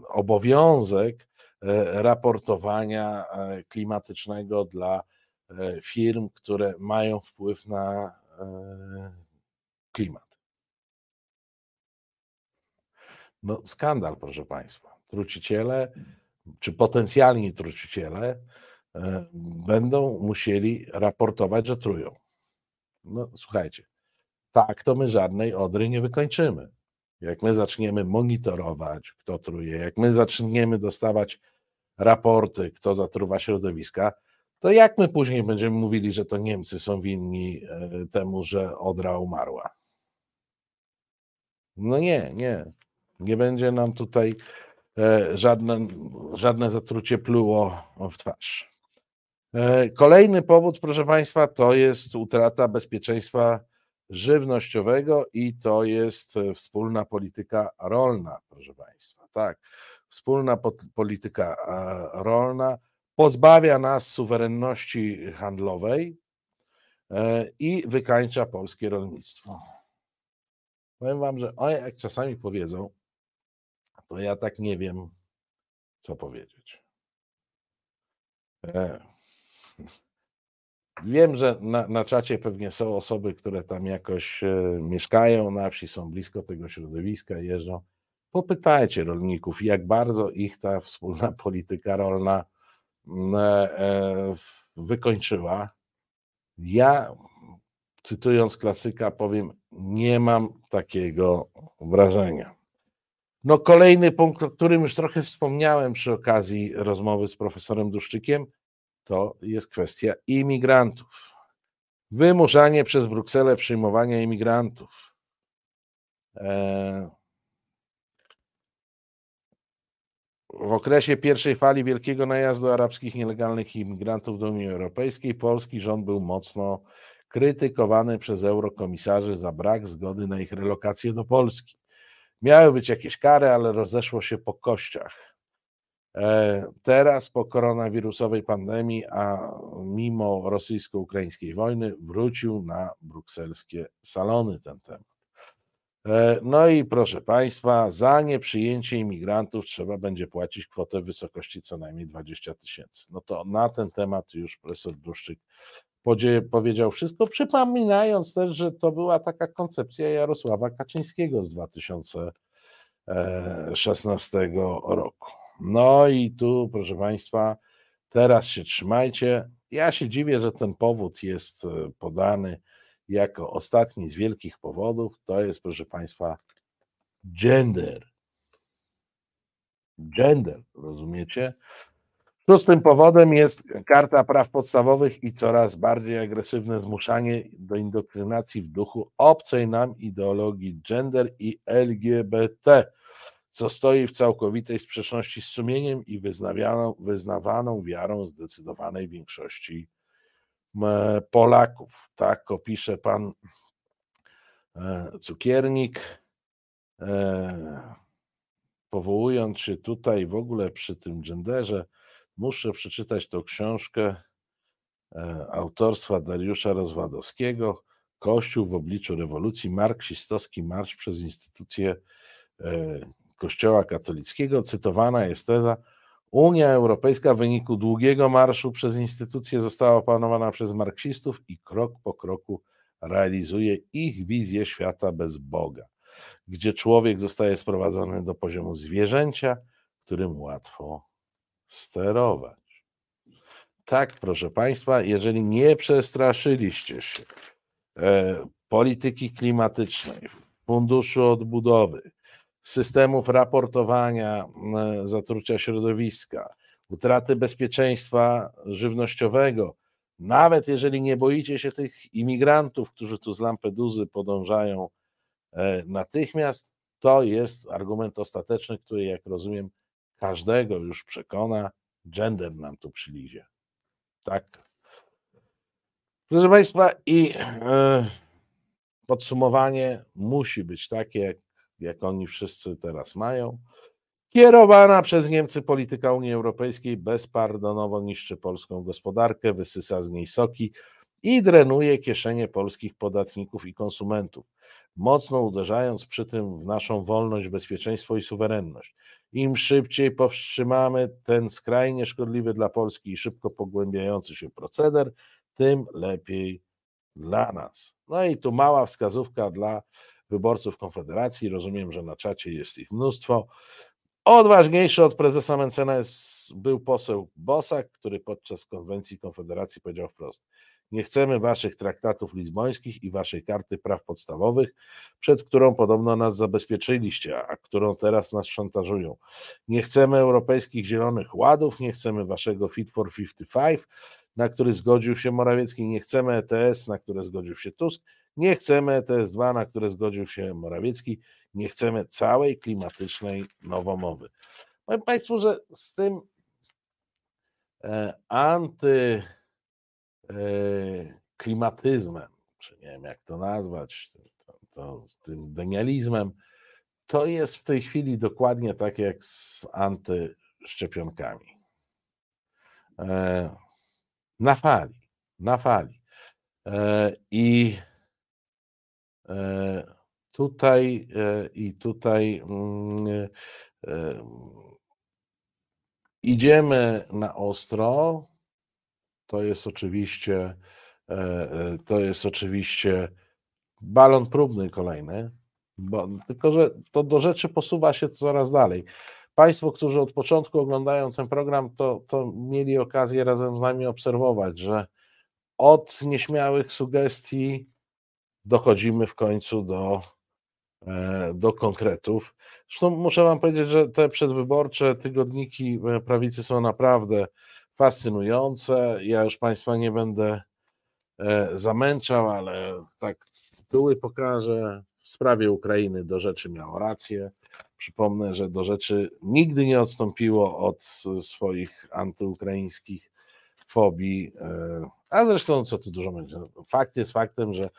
obowiązek raportowania klimatycznego dla firm, które mają wpływ na E, klimat. No, skandal, proszę Państwa. Truciciele, czy potencjalni truciciele e, będą musieli raportować, że trują. No, słuchajcie, tak to my żadnej odry nie wykończymy. Jak my zaczniemy monitorować, kto truje, jak my zaczniemy dostawać raporty, kto zatruwa środowiska, to jak my później będziemy mówili, że to Niemcy są winni e, temu, że Odra umarła? No nie, nie. Nie będzie nam tutaj e, żadne, żadne zatrucie pluło w twarz. E, kolejny powód, proszę Państwa, to jest utrata bezpieczeństwa żywnościowego i to jest wspólna polityka rolna, proszę Państwa. Tak, wspólna polityka rolna pozbawia nas suwerenności handlowej e, i wykańcza polskie rolnictwo. Powiem Wam, że o jak czasami powiedzą, to ja tak nie wiem, co powiedzieć. E, wiem, że na, na czacie pewnie są osoby, które tam jakoś e, mieszkają na wsi, są blisko tego środowiska, jeżdżą. Popytajcie rolników, jak bardzo ich ta wspólna polityka rolna E, wykończyła. Ja, cytując klasyka, powiem, nie mam takiego wrażenia. No, kolejny punkt, o którym już trochę wspomniałem przy okazji rozmowy z profesorem Duszczykiem, to jest kwestia imigrantów. Wymuszanie przez Brukselę przyjmowania imigrantów. E, W okresie pierwszej fali wielkiego najazdu arabskich nielegalnych imigrantów do Unii Europejskiej polski rząd był mocno krytykowany przez eurokomisarzy za brak zgody na ich relokację do Polski. Miały być jakieś kary, ale rozeszło się po kościach. E, teraz po koronawirusowej pandemii, a mimo rosyjsko-ukraińskiej wojny, wrócił na brukselskie salony ten temat. E, no i proszę Państwa, za nieprzyjęcie imigrantów trzeba będzie płacić kwotę w wysokości co najmniej 20 tysięcy. No to na ten temat już profesor Duszczyk powiedział wszystko, przypominając też, że to była taka koncepcja Jarosława Kaczyńskiego z 2016 roku. No i tu, proszę Państwa, teraz się trzymajcie. Ja się dziwię, że ten powód jest e, podany jako ostatni z wielkich powodów, to jest, proszę Państwa, gender. gender, rozumiecie? Szóstym powodem jest Karta Praw Podstawowych i coraz bardziej agresywne zmuszanie do indoktrynacji w duchu obcej nam ideologii gender i LGBT, co stoi w całkowitej sprzeczności z sumieniem i wyznawianą, wyznawaną wiarą zdecydowanej większości Polaków. Tak opisze pan e, Cukiernik, e, powołując się tutaj w ogóle przy tym genderze, muszę przeczytać tą książkę e, autorstwa Dariusza Rozwadowskiego Kościół w obliczu rewolucji, marksistowski marsz przez instytucje Kościoła katolickiego. Cytowana jest teza, Unia Europejska w wyniku długiego marszu przez instytucje została opanowana przez marksistów i krok po kroku realizuje ich wizję świata bez Boga, gdzie człowiek zostaje sprowadzony do poziomu zwierzęcia, którym łatwo sterować. Tak, proszę Państwa, jeżeli nie przestraszyliście się e, polityki klimatycznej, funduszu odbudowy, systemów raportowania zatrucia środowiska, utraty bezpieczeństwa żywnościowego, nawet jeżeli nie boicie się tych imigrantów, którzy tu z Lampeduzy podążają e, natychmiast, to jest argument ostateczny, który, jak rozumiem, każdego już przekona, gender nam tu przylizie. Tak. Proszę Państwa, i e, podsumowanie musi być takie, jak, jak oni wszyscy teraz mają. Kierowana przez Niemcy polityka Unii Europejskiej bezpardonowo niszczy polską gospodarkę, wysysa z niej soki i drenuje kieszenie polskich podatników i konsumentów, mocno uderzając przy tym w naszą wolność, bezpieczeństwo i suwerenność. Im szybciej powstrzymamy ten skrajnie szkodliwy dla Polski i szybko pogłębiający się proceder, tym lepiej dla nas. No i tu mała wskazówka dla wyborców Konfederacji. Rozumiem, że na czacie jest ich mnóstwo. Odważniejszy od prezesa Mencena jest, był poseł Bosak, który podczas konwencji Konfederacji powiedział wprost: Nie chcemy waszych traktatów lizbońskich i waszej karty praw podstawowych, przed którą podobno nas zabezpieczyliście, a którą teraz nas szantażują. Nie chcemy europejskich zielonych ładów, nie chcemy waszego Fit for 55, na który zgodził się Morawiecki, nie chcemy ETS, na które zgodził się Tusk, nie chcemy ETS 2, na które zgodził się Morawiecki, nie chcemy całej klimatycznej nowomowy. Powiem Państwu, że z tym e, antyklimatyzmem, czy nie wiem jak to nazwać, to, to, z tym denializmem, to jest w tej chwili dokładnie tak jak z antyszczepionkami. E, na fali, na fali. E, I tutaj i tutaj mm, idziemy na ostro. To jest oczywiście e, e, to jest oczywiście balon próbny kolejny, bo, tylko że to do rzeczy posuwa się coraz dalej. Państwo, którzy od początku oglądają ten program, to, to mieli okazję razem z nami obserwować, że od nieśmiałych sugestii dochodzimy w końcu do, e, do konkretów. Zresztą muszę Wam powiedzieć, że te przedwyborcze tygodniki e, prawicy są naprawdę fascynujące. Ja już Państwa nie będę e, zamęczał, ale tak tytuły pokażę. W sprawie Ukrainy do rzeczy miało rację. Przypomnę, że do rzeczy nigdy nie odstąpiło od swoich antyukraińskich fobii. A zresztą, co tu dużo będzie. Fakt jest faktem, że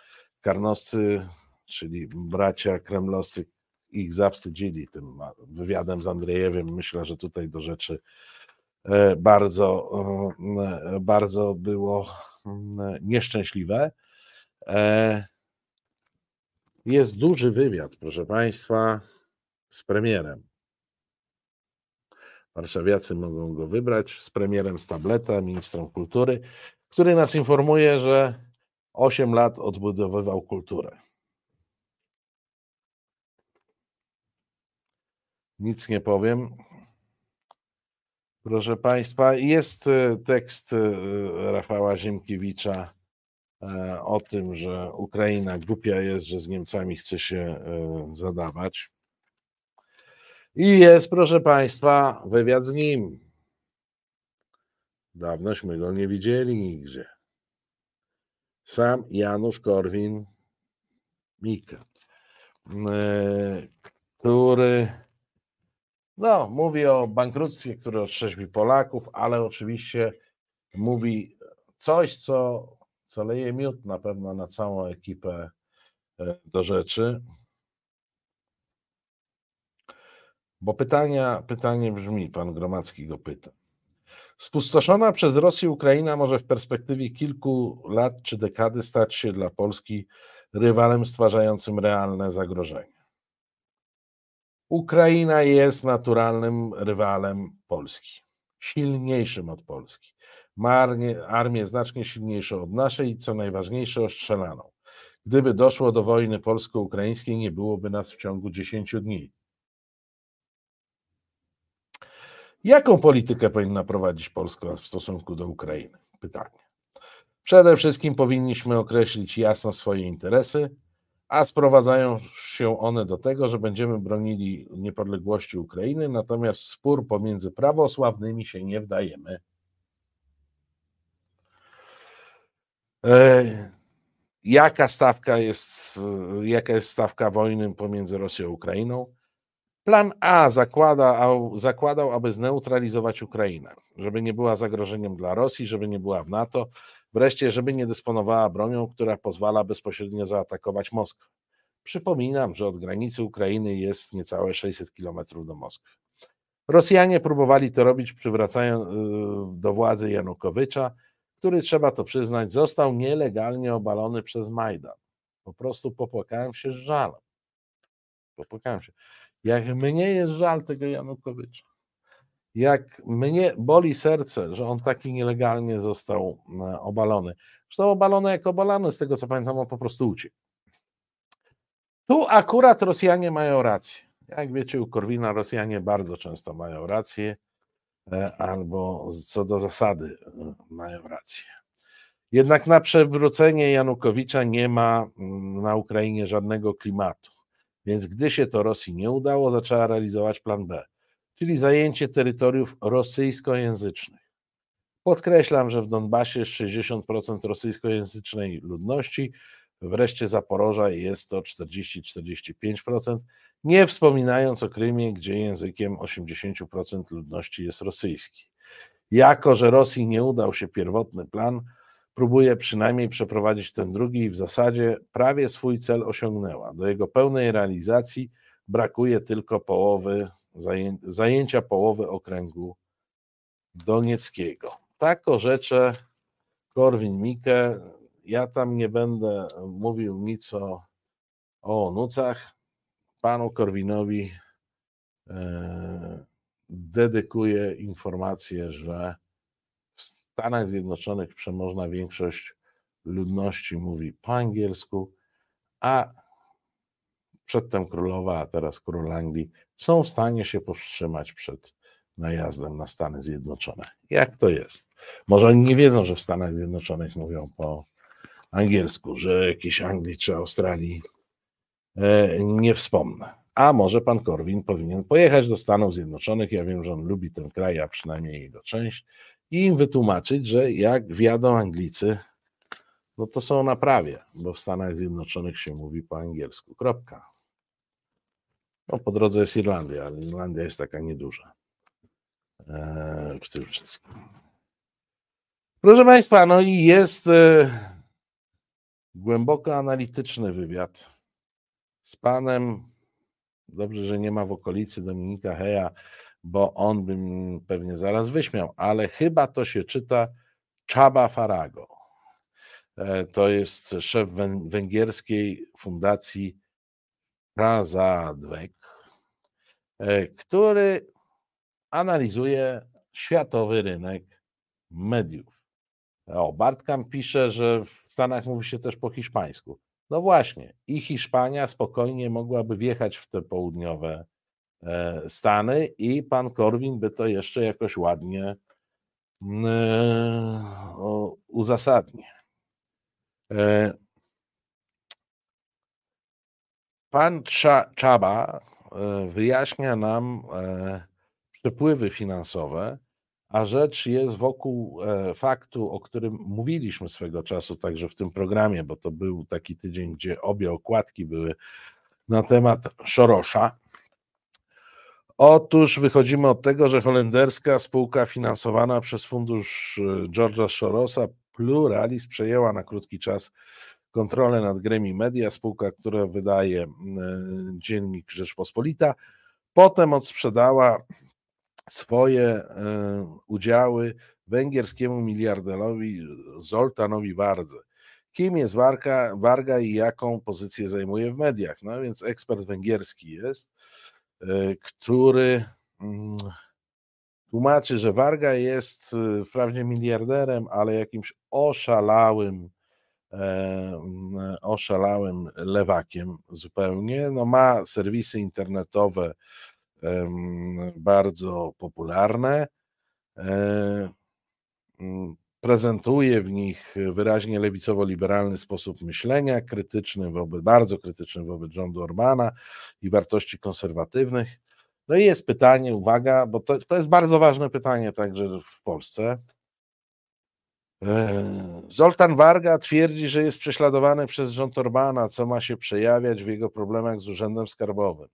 Karnoscy, czyli bracia kremlowscy, ich zawstydzili tym wywiadem z Andrzejewem. Myślę, że tutaj do rzeczy e, bardzo, e, bardzo było nieszczęśliwe. Jest duży wywiad, proszę Państwa, z premierem. Warszawiacy mogą go wybrać z premierem z tableta, ministrem kultury, który nas informuje, że 8 lat odbudowywał kulturę. Nic nie powiem. Proszę Państwa, jest e, tekst e, Rafała Ziemkiewicza o tym, że Ukraina głupia jest, że z Niemcami chce się zadawać. I jest, proszę Państwa, wywiad z nim. Dawnośmy go nie widzieli nigdzie. Sam Janusz Korwin Mikke, e, który no, mówi o bankructwie, które otrzeźwi Polaków, ale oczywiście mówi coś, co, co leje miód na pewno na całą ekipę e, do rzeczy. Bo pytania, pytanie brzmi, pan Gromacki go pyta. Spustoszona przez Rosję Ukraina może w perspektywie kilku lat czy dekady stać się dla Polski rywalem stwarzającym realne zagrożenie. Ukraina jest naturalnym rywalem Polski, silniejszym od Polski. Ma armię, armię znacznie silniejszą od naszej i co najważniejsze ostrzelaną. Gdyby doszło do wojny polsko-ukraińskiej, nie byłoby nas w ciągu 10 dni. Jaką politykę powinna prowadzić Polska w stosunku do Ukrainy? Pytanie. Przede wszystkim powinniśmy określić jasno swoje interesy, a sprowadzają się one do tego, że będziemy bronili niepodległości Ukrainy, natomiast w spór pomiędzy prawosławnymi się nie wdajemy. Jaka stawka jest, jaka jest stawka wojny pomiędzy Rosją a Ukrainą? Plan A zakłada, zakładał, aby zneutralizować Ukrainę, żeby nie była zagrożeniem dla Rosji, żeby nie była w NATO, wreszcie, żeby nie dysponowała bronią, która pozwala bezpośrednio zaatakować Moskwę. Przypominam, że od granicy Ukrainy jest niecałe 600 kilometrów do Moskwy. Rosjanie próbowali to robić, przywracając y, do władzy Janukowycza, który, trzeba to przyznać, został nielegalnie obalony przez Majdan. Po prostu popłakałem się z żalem. Popłakałem się. Jak mnie jest żal tego Janukowycza, jak mnie boli serce, że on taki nielegalnie został e, obalony. Zresztą obalony jak obalany, z tego co pamiętam, on po prostu uciekł. Tu akurat Rosjanie mają rację. Jak wiecie, u Korwina Rosjanie bardzo często mają rację, e, albo co do zasady e, mają rację. Jednak na przewrócenie Janukowicza nie ma mm, na Ukrainie żadnego klimatu. Więc gdy się to Rosji nie udało, zaczęła realizować plan B, czyli zajęcie terytoriów rosyjskojęzycznych. Podkreślam, że w Donbasie jest 60% rosyjskojęzycznej ludności, wreszcie Zaporoża jest to 40-45%, nie wspominając o Krymie, gdzie językiem 80% ludności jest rosyjski. Jako, że Rosji nie udał się pierwotny plan, próbuje przynajmniej przeprowadzić ten drugi i w zasadzie prawie swój cel osiągnęła. Do jego pełnej realizacji brakuje tylko połowy, zajęcia połowy okręgu donieckiego. Tak rzecze Korwin-Mikke. Ja tam nie będę mówił nic o, o onucach. Panu Korwinowi e, dedykuję informację, że Stanach Zjednoczonych przemożna większość ludności mówi po angielsku, a przedtem królowa, a teraz król Anglii są w stanie się powstrzymać przed najazdem na Stany Zjednoczone. Jak to jest? Może oni nie wiedzą, że w Stanach Zjednoczonych mówią po angielsku, że jakiejś Anglii czy Australii e, nie wspomnę. A może pan Korwin powinien pojechać do Stanów Zjednoczonych. Ja wiem, że on lubi ten kraj, a przynajmniej jego część, i im wytłumaczyć, że jak wjadą Anglicy, no to są na prawie, bo w Stanach Zjednoczonych się mówi po angielsku. Kropka. No, po drodze jest Irlandia, ale Irlandia jest taka nieduża eee, w tym wszystkim. Proszę Państwa, no i jest e, głęboko analityczny wywiad z panem. Dobrze, że nie ma w okolicy Dominika Heja, bo on by pewnie zaraz wyśmiał, ale chyba to się czyta Czaba Farago. E, to jest szef węgierskiej fundacji Razadwek, e, który analizuje światowy rynek mediów. O, Bartkam pisze, że w Stanach mówi się też po hiszpańsku. No właśnie, i Hiszpania spokojnie mogłaby wjechać w te południowe E, Stany i pan Korwin by to jeszcze jakoś ładnie mm, e, uzasadnił. E, pan Czaba wyjaśnia nam przepływy finansowe, a rzecz jest wokół e, faktu, o którym mówiliśmy swego czasu także w tym programie, bo to był taki tydzień, gdzie obie okładki były na temat Szorosza. Otóż wychodzimy od tego, że holenderska spółka finansowana przez fundusz e, George'a Sorosa Pluralizm przejęła na krótki czas kontrolę nad Gremi Media, spółka, która wydaje e, dziennik Rzeczpospolita. Potem odsprzedała swoje e, udziały węgierskiemu miliarderowi Zoltanowi Wardze. Kim jest Warga, Warga i jaką pozycję zajmuje w mediach? No więc ekspert węgierski jest, e, który mm, tłumaczy, że Warga jest e, wprawdzie miliarderem, ale jakimś oszalałym, oszalałym lewakiem zupełnie. No ma serwisy internetowe, bardzo popularne. Prezentuje w nich wyraźnie lewicowo-liberalny sposób myślenia, krytyczny wobec, bardzo krytyczny wobec rządu Orbana i wartości konserwatywnych. No i jest pytanie, uwaga, bo to, to jest bardzo ważne pytanie także w Polsce. E, Zoltan Warga twierdzi, że jest prześladowany przez rząd Orbana, co ma się przejawiać w jego problemach z urzędem skarbowym.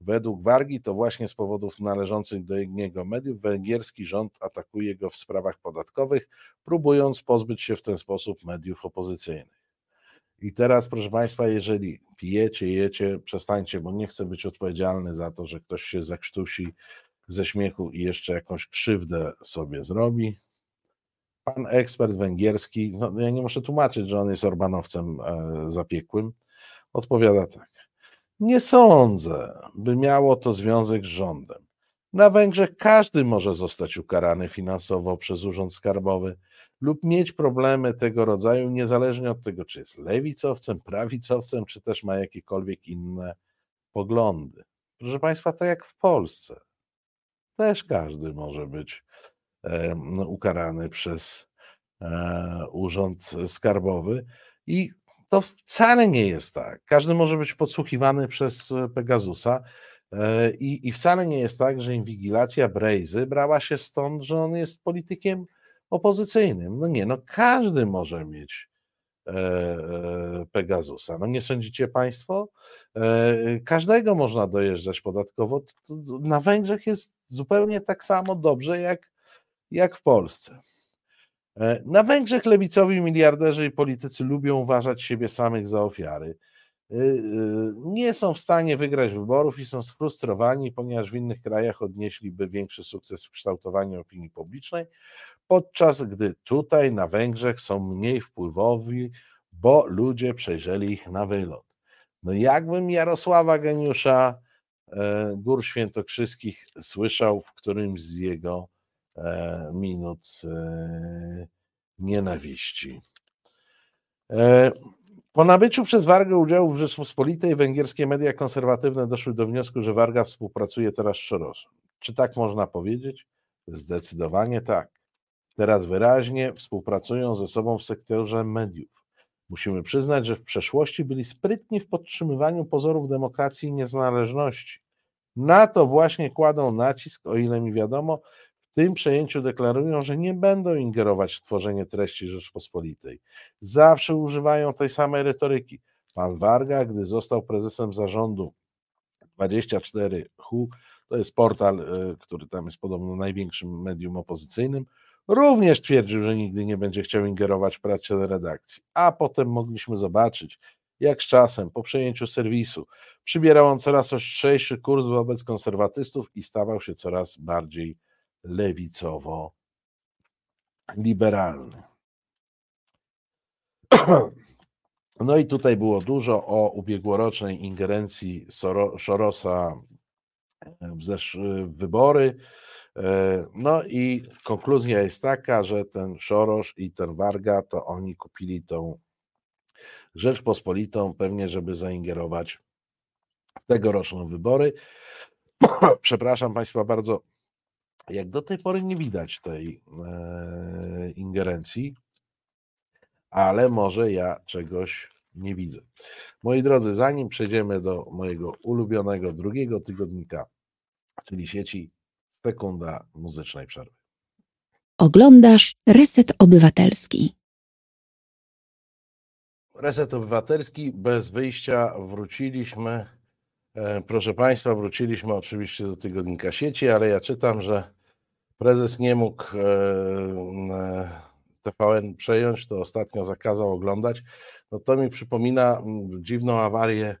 Według Wargi to właśnie z powodów należących do jego mediów węgierski rząd atakuje go w sprawach podatkowych, próbując pozbyć się w ten sposób mediów opozycyjnych. I teraz, proszę Państwa, jeżeli pijecie, jecie, przestańcie, bo nie chcę być odpowiedzialny za to, że ktoś się zakrztusi ze śmiechu i jeszcze jakąś krzywdę sobie zrobi. Pan ekspert węgierski, no ja nie muszę tłumaczyć, że on jest Orbanowcem e, zapiekłym, odpowiada tak. Nie sądzę, by miało to związek z rządem. Na Węgrzech każdy może zostać ukarany finansowo przez Urząd Skarbowy lub mieć problemy tego rodzaju, niezależnie od tego, czy jest lewicowcem, prawicowcem, czy też ma jakiekolwiek inne poglądy. Proszę Państwa, to jak w Polsce. Też każdy może być e, ukarany przez e, Urząd Skarbowy. I to wcale nie jest tak. Każdy może być podsłuchiwany przez e, Pegasusa e, i, i wcale nie jest tak, że inwigilacja Brejzy brała się stąd, że on jest politykiem opozycyjnym. No nie, no każdy może mieć e, Pegasusa. No nie sądzicie Państwo? Każdego można dojeżdżać podatkowo. Na Węgrzech jest zupełnie tak samo dobrze jak, jak w Polsce. E, na Węgrzech lewicowi miliarderzy i politycy lubią uważać siebie samych za ofiary. E, e, nie są w stanie wygrać wyborów i są sfrustrowani, ponieważ w innych krajach odnieśliby większy sukces w kształtowaniu opinii publicznej, podczas gdy tutaj na Węgrzech są mniej wpływowi, bo ludzie przejrzeli ich na wylot. No jakbym Jarosława Geniusza Gór Świętokrzyskich słyszał w którymś z jego minut e, nienawiści. E, po nabyciu przez Wargę udziału w Rzeczpospolitej węgierskie media konserwatywne doszły do wniosku, że Warga współpracuje teraz z Szorosem. Czy tak można powiedzieć? Zdecydowanie tak. Teraz wyraźnie współpracują ze sobą w sektorze mediów. Musimy przyznać, że w przeszłości byli sprytni w podtrzymywaniu pozorów demokracji i niezależności. Na to właśnie kładą nacisk, o ile mi wiadomo, tym przejęciu deklarują, że nie będą ingerować w tworzenie treści Rzeczpospolitej. Zawsze używają tej samej retoryki. Pan Warga, gdy został prezesem zarządu 24HU, to jest portal, e, który tam jest podobno największym medium opozycyjnym, również twierdził, że nigdy nie będzie chciał ingerować w pracę redakcji. A potem mogliśmy zobaczyć, jak z czasem, po przejęciu serwisu, przybierał on coraz ostrzejszy kurs wobec konserwatystów i stawał się coraz bardziej lewicowo-liberalny. No i tutaj było dużo o ubiegłorocznej ingerencji Sorosa w, zeszłe wybory. E, no i konkluzja jest taka, że ten Soros i ten Warga to oni kupili tą Rzeczpospolitą pewnie, żeby zaingerować w tegoroczne wybory. Przepraszam Państwa bardzo jak do tej pory nie widać tej e, ingerencji, ale może ja czegoś nie widzę. Moi drodzy, zanim przejdziemy do mojego ulubionego drugiego tygodnika, czyli sieci, sekunda muzycznej przerwy. Oglądasz Reset Obywatelski. Reset Obywatelski, bez wyjścia wróciliśmy. E, Proszę Państwa, wróciliśmy oczywiście do tygodnika sieci, ale ja czytam, że prezes nie mógł e, e, TVN przejąć, to ostatnio zakazał oglądać. No to mi przypomina dziwną awarię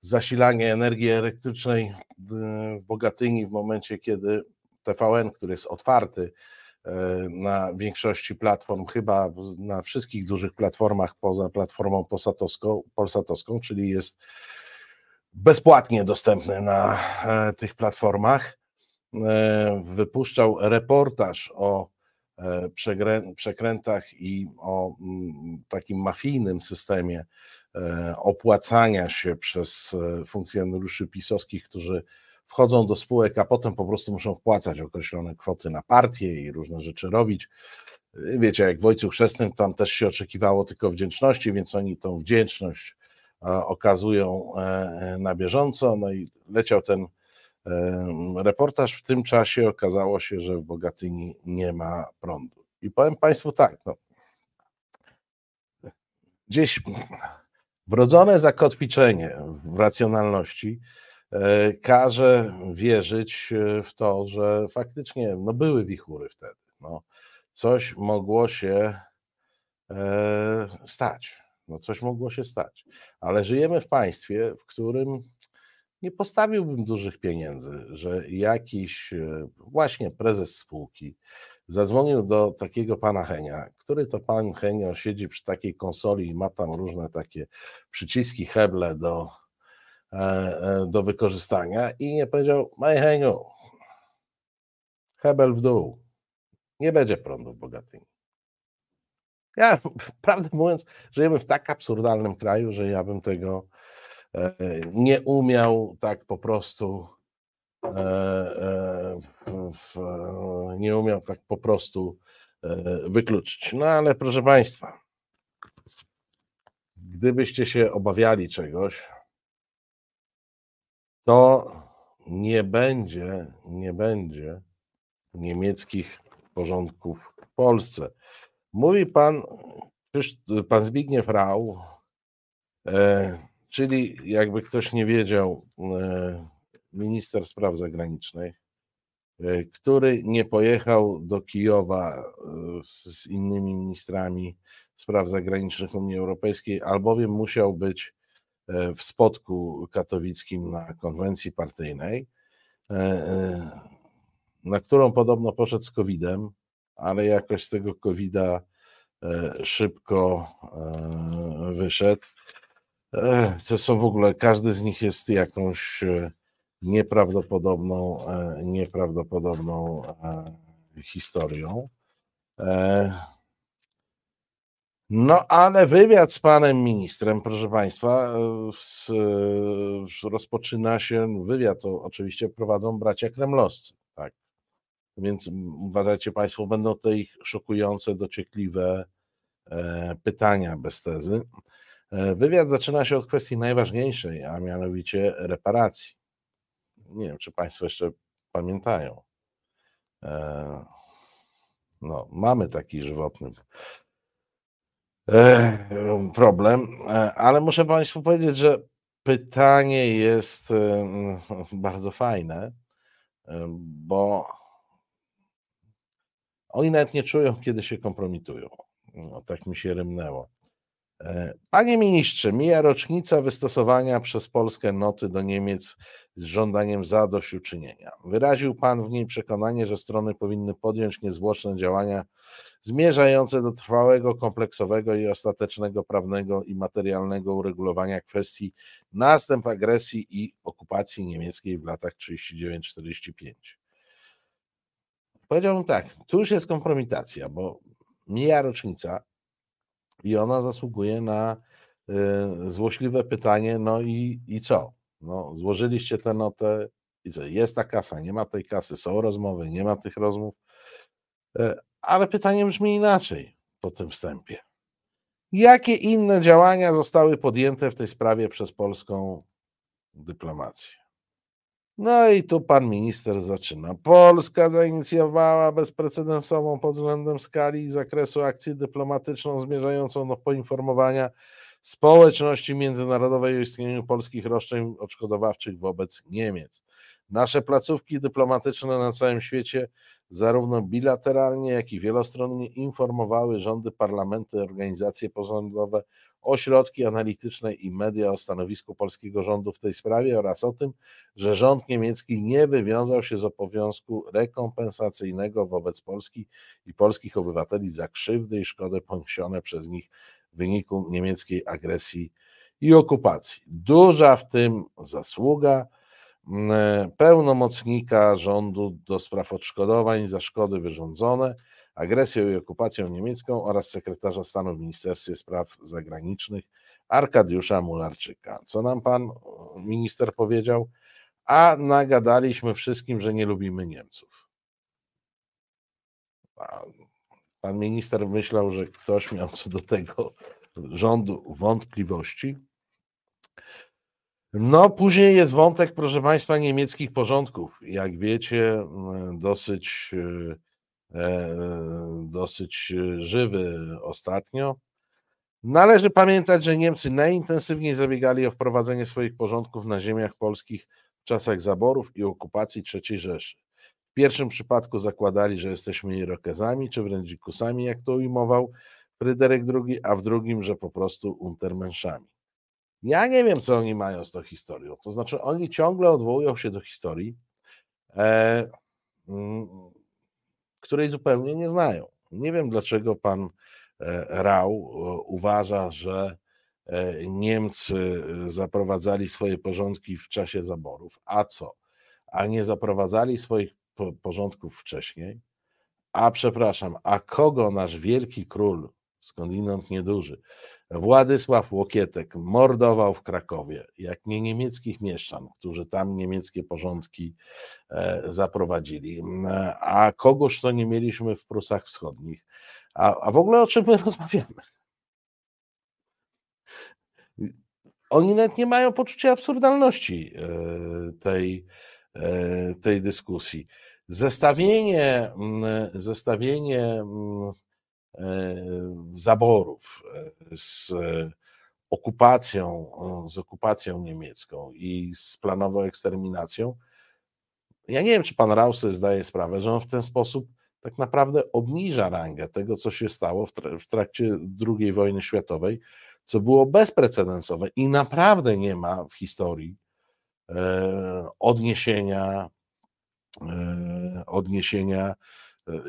zasilania energii elektrycznej w Bogatyni w momencie, kiedy TVN, który jest otwarty na większości platform, chyba na wszystkich dużych platformach poza platformą polsatowską, polsatowską czyli jest bezpłatnie dostępny na e, tych platformach. E, Wypuszczał reportaż o e, przekrętach i o mm, takim mafijnym systemie opłacania się przez funkcjonariuszy pisowskich, którzy wchodzą do spółek, a potem po prostu muszą wpłacać określone kwoty na partie i różne rzeczy robić. Wiecie, jak w Ojcu Chrzestnym tam też się oczekiwało tylko wdzięczności, więc oni tą wdzięczność okazują e, e, na bieżąco. No i leciał ten reportaż. W tym czasie okazało się, że w Bogatyni nie ma prądu. I powiem Państwu tak, no, gdzieś wrodzone zakotwiczenie w racjonalności e, każe wierzyć e, w to, że faktycznie no, były wichury wtedy. No, coś mogło się e, stać. No, coś mogło się stać. Ale żyjemy w państwie, w którym nie postawiłbym dużych pieniędzy, że jakiś e, właśnie prezes spółki zadzwonił do takiego pana Henia, który to pan Henio siedzi przy takiej konsoli i ma tam różne takie przyciski, heble do, e, e, do wykorzystania i nie powiedział, Maj Heniu, hebel w dół, nie będzie prądu w Bogatyni. Ja, prawdę mówiąc, żyjemy w tak absurdalnym kraju, że ja bym tego e, nie umiał tak po prostu e, e, nie umiał tak po prostu wykluczyć. No ale proszę Państwa, gdybyście się obawiali czegoś, to nie będzie, nie będzie niemieckich porządków w Polsce. Mówi pan, pan Zbigniew Rau, e, czyli jakby ktoś nie wiedział, e, minister spraw zagranicznych, e, który nie pojechał do Kijowa z, z innymi ministrami spraw zagranicznych Unii Europejskiej, albowiem musiał być w Spodku Katowickim na konwencji partyjnej, na którą podobno poszedł z COVID-em, ale jakoś z tego COVID-a e, szybko e, wyszedł. E, To są w ogóle, każdy z nich jest jakąś nieprawdopodobną, nieprawdopodobną historią. No, ale wywiad z panem ministrem, proszę państwa, rozpoczyna się, wywiad to oczywiście prowadzą bracia kremlowscy. Więc uważajcie państwo, będą to ich szokujące, dociekliwe e, pytania bez tezy. E, Wywiad zaczyna się od kwestii najważniejszej, a mianowicie reparacji. Nie wiem, czy Państwo jeszcze pamiętają. E, No, mamy taki żywotny problem, ale muszę Państwu powiedzieć, że pytanie jest bardzo fajne, bo oni nawet nie czują, kiedy się kompromitują. No, tak mi się rymnęło. E, Panie ministrze, mija rocznica wystosowania przez Polskę noty do Niemiec z żądaniem zadośćuczynienia. Wyraził pan w niej przekonanie, że strony powinny podjąć niezwłoczne działania zmierzające do trwałego, kompleksowego i ostatecznego prawnego i materialnego uregulowania kwestii następ agresji i okupacji niemieckiej w latach 39-45. Powiedziałbym tak, tu już jest kompromitacja, bo mija rocznica i ona zasługuje na y, złośliwe pytanie, no i, i co? No, złożyliście tę notę i co? Jest ta kasa, nie ma tej kasy, są rozmowy, nie ma tych rozmów, E, ale pytanie brzmi inaczej po tym wstępie. Jakie inne działania zostały podjęte w tej sprawie przez polską dyplomację? No i tu pan minister zaczyna. Polska zainicjowała bezprecedensową pod względem skali i zakresu akcję dyplomatyczną zmierzającą do poinformowania społeczności międzynarodowej o istnieniu polskich roszczeń odszkodowawczych wobec Niemiec. Nasze placówki dyplomatyczne na całym świecie, zarówno bilateralnie, jak i wielostronnie, informowały rządy, parlamenty, organizacje pozarządowe, ośrodki analityczne i media o stanowisku polskiego rządu w tej sprawie oraz o tym, że rząd niemiecki nie wywiązał się z obowiązku rekompensacyjnego wobec Polski i polskich obywateli za krzywdy i szkodę poniesione przez nich w wyniku niemieckiej agresji i okupacji. Duża w tym zasługa pełnomocnika rządu do spraw odszkodowań za szkody wyrządzone agresją i okupacją niemiecką oraz sekretarza stanu w Ministerstwie Spraw Zagranicznych Arkadiusza Mularczyka. Co nam pan minister powiedział? A nagadaliśmy wszystkim, że nie lubimy Niemców. Pan minister myślał, że ktoś miał co do tego rządu wątpliwości. No, później jest wątek, proszę Państwa, niemieckich porządków. Jak wiecie, dosyć, e, dosyć żywy ostatnio. Należy pamiętać, że Niemcy najintensywniej zabiegali o wprowadzenie swoich porządków na ziemiach polskich w czasach zaborów i okupacji III Rzeszy. W pierwszym przypadku zakładali, że jesteśmy Irokezami czy wręcz Dzikusami, jak to ujmował Fryderyk II, a w drugim, że po prostu Untermenschami. Ja nie wiem, co oni mają z tą historią. To znaczy, oni ciągle odwołują się do historii, e, m, której zupełnie nie znają. Nie wiem, dlaczego pan e, Rau e, uważa, że e, Niemcy zaprowadzali swoje porządki w czasie zaborów. A co? A nie zaprowadzali swoich porządków wcześniej? A przepraszam, a kogo nasz wielki król skądinąd nieduży. Władysław Łokietek mordował w Krakowie, jak nie niemieckich mieszczan, którzy tam niemieckie porządki e, zaprowadzili. A kogoż to nie mieliśmy w Prusach Wschodnich? A, a w ogóle o czym my rozmawiamy? Oni nawet nie mają poczucia absurdalności e, tej, e, tej dyskusji. Zestawienie, zestawienie E, zaborów, e, z okupacją, z okupacją niemiecką i z planową eksterminacją. Ja nie wiem, czy pan Rause zdaje sprawę, że on w ten sposób tak naprawdę obniża rangę tego, co się stało w trakcie II wojny światowej, co było bezprecedensowe i naprawdę nie ma w historii e, odniesienia, odniesienia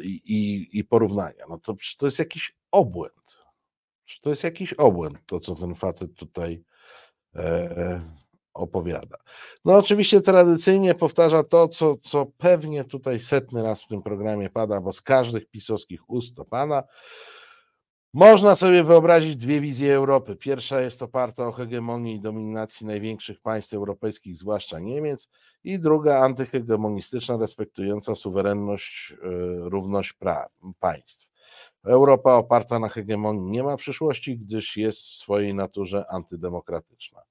i, i, i porównania. No to, to jest jakiś obłęd. To jest jakiś obłęd, to co ten facet tutaj e, opowiada. No oczywiście tradycyjnie powtarza to, co, co pewnie tutaj setny raz w tym programie pada, bo z każdych pisowskich ust to pada. Można sobie wyobrazić dwie wizje Europy. Pierwsza jest oparta o hegemonię i dominacji największych państw europejskich, zwłaszcza Niemiec, i druga antyhegemonistyczna, respektująca suwerenność, e, równość praw, państw. Europa oparta na hegemonii nie ma przyszłości, gdyż jest w swojej naturze antydemokratyczna.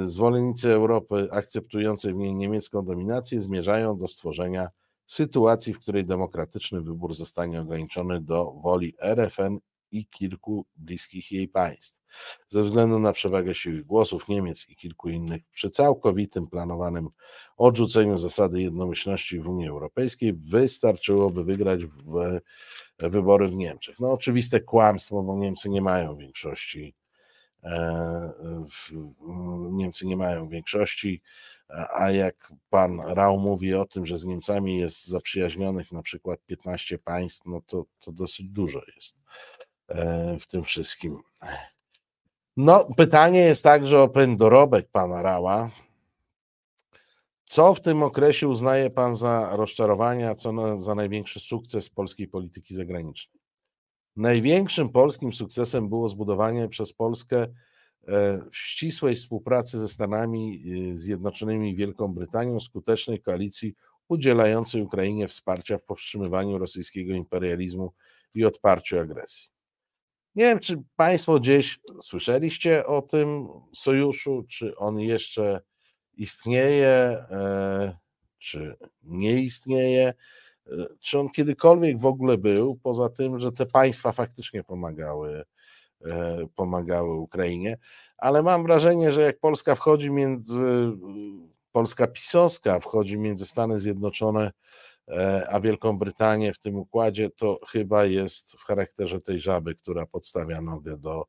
Zwolennicy Europy akceptującej w niej niemiecką dominację zmierzają do stworzenia sytuacji, w której demokratyczny wybór zostanie ograniczony do woli RFN i kilku bliskich jej państw. Ze względu na przewagę sił głosów Niemiec i kilku innych, przy całkowitym planowanym odrzuceniu zasady jednomyślności w Unii Europejskiej, wystarczyłoby wygrać w wybory w Niemczech. No oczywiste kłamstwo, bo Niemcy nie mają większości. E, Niemcy nie mają większości, a jak pan Rau mówi o tym, że z Niemcami jest zaprzyjaźnionych na przykład 15 państw, no to, to dosyć dużo jest. E, w tym wszystkim. No, pytanie jest także o pendorobek pana Rała. Co w tym okresie uznaje pan za rozczarowanie, a co na, za największy sukces polskiej polityki zagranicznej? Największym polskim sukcesem było zbudowanie przez Polskę e, w ścisłej współpracy ze Stanami e, Zjednoczonymi i Wielką Brytanią skutecznej koalicji udzielającej Ukrainie wsparcia w powstrzymywaniu rosyjskiego imperializmu i odparciu agresji. Nie wiem, czy Państwo gdzieś słyszeliście o tym sojuszu, czy on jeszcze istnieje, e, czy nie istnieje, e, czy on kiedykolwiek w ogóle był, poza tym, że te państwa faktycznie pomagały, e, pomagały Ukrainie, ale mam wrażenie, że jak Polska wchodzi między, Polska pisowska wchodzi między Stany Zjednoczone a Wielką Brytanię w tym układzie, to chyba jest w charakterze tej żaby, która podstawia nogę do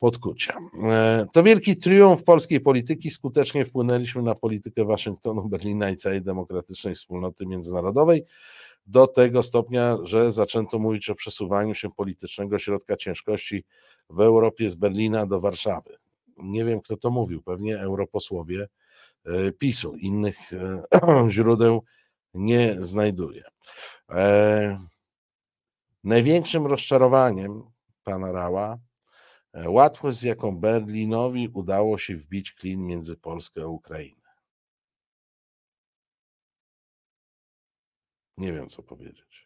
podkucia. E, to wielki triumf polskiej polityki. Skutecznie wpłynęliśmy na politykę Waszyngtonu, Berlina i całej demokratycznej wspólnoty międzynarodowej do tego stopnia, że zaczęto mówić o przesuwaniu się politycznego środka ciężkości w Europie z Berlina do Warszawy. Nie wiem, kto to mówił, pewnie europosłowie e, PiSu. Innych źródeł nie znajduje. E, największym rozczarowaniem pana Rała e, łatwość, z jaką Berlinowi udało się wbić klin między Polskę a Ukrainę. Nie wiem, co powiedzieć.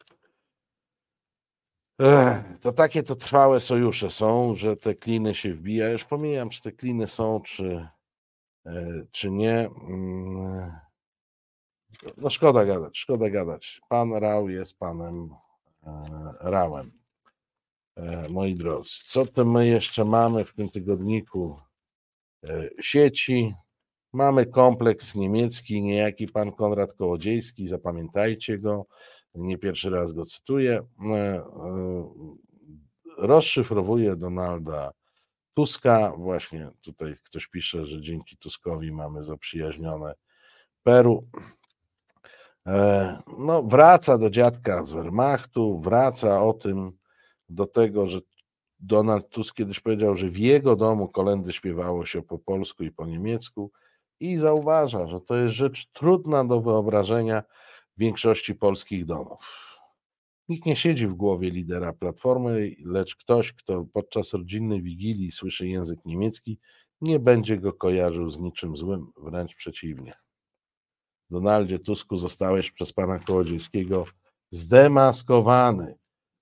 Ech, to takie to trwałe sojusze są, że te kliny się wbija. Już pomijam, czy te kliny są, czy, e, czy nie. No szkoda gadać, szkoda gadać. Pan Rał jest panem e, Rałem. E, moi drodzy, co to my jeszcze mamy w tym tygodniku e, sieci? Mamy kompleks niemiecki, niejaki pan Konrad Kołodziejski, zapamiętajcie go, nie pierwszy raz go cytuję. Rozszyfrowuje Donalda Tuska. Właśnie tutaj ktoś pisze, że dzięki Tuskowi mamy zaprzyjaźnione Peru. E, no, wraca do dziadka z Wehrmachtu, wraca o tym do tego, że Donald Tusk kiedyś powiedział, że w jego domu kolendy śpiewało się po polsku i po niemiecku i zauważa, że to jest rzecz trudna do wyobrażenia w większości polskich domów. Nikt nie siedzi w głowie lidera Platformy, lecz ktoś, kto podczas rodzinnej wigilii słyszy język niemiecki, nie będzie go kojarzył z niczym złym, wręcz przeciwnie. Donaldzie Tusku zostałeś przez pana Kołodziejskiego zdemaskowany.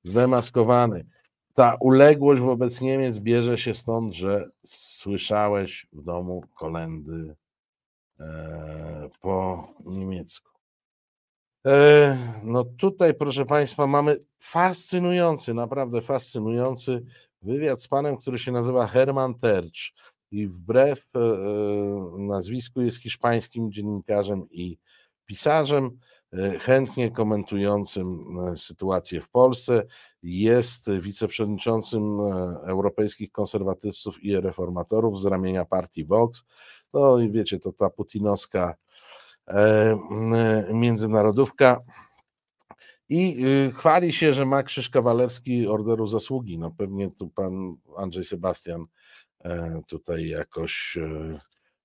Zdemaskowany. Ta uległość wobec Niemiec bierze się stąd, że słyszałeś w domu kolendy e, po niemiecku. E, no tutaj, proszę Państwa, mamy fascynujący, naprawdę fascynujący wywiad z panem, który się nazywa Herman Tercz i wbrew e, e, nazwisku jest hiszpańskim dziennikarzem i pisarzem, e, chętnie komentującym sytuację w Polsce. Jest wiceprzewodniczącym europejskich konserwatystów i reformatorów z ramienia partii Vox. No i wiecie, to ta putinowska międzynarodówka. I chwali się, że ma krzyż kawalerski Orderu Zasługi. No pewnie tu pan Andrzej Sebastian tutaj jakoś e,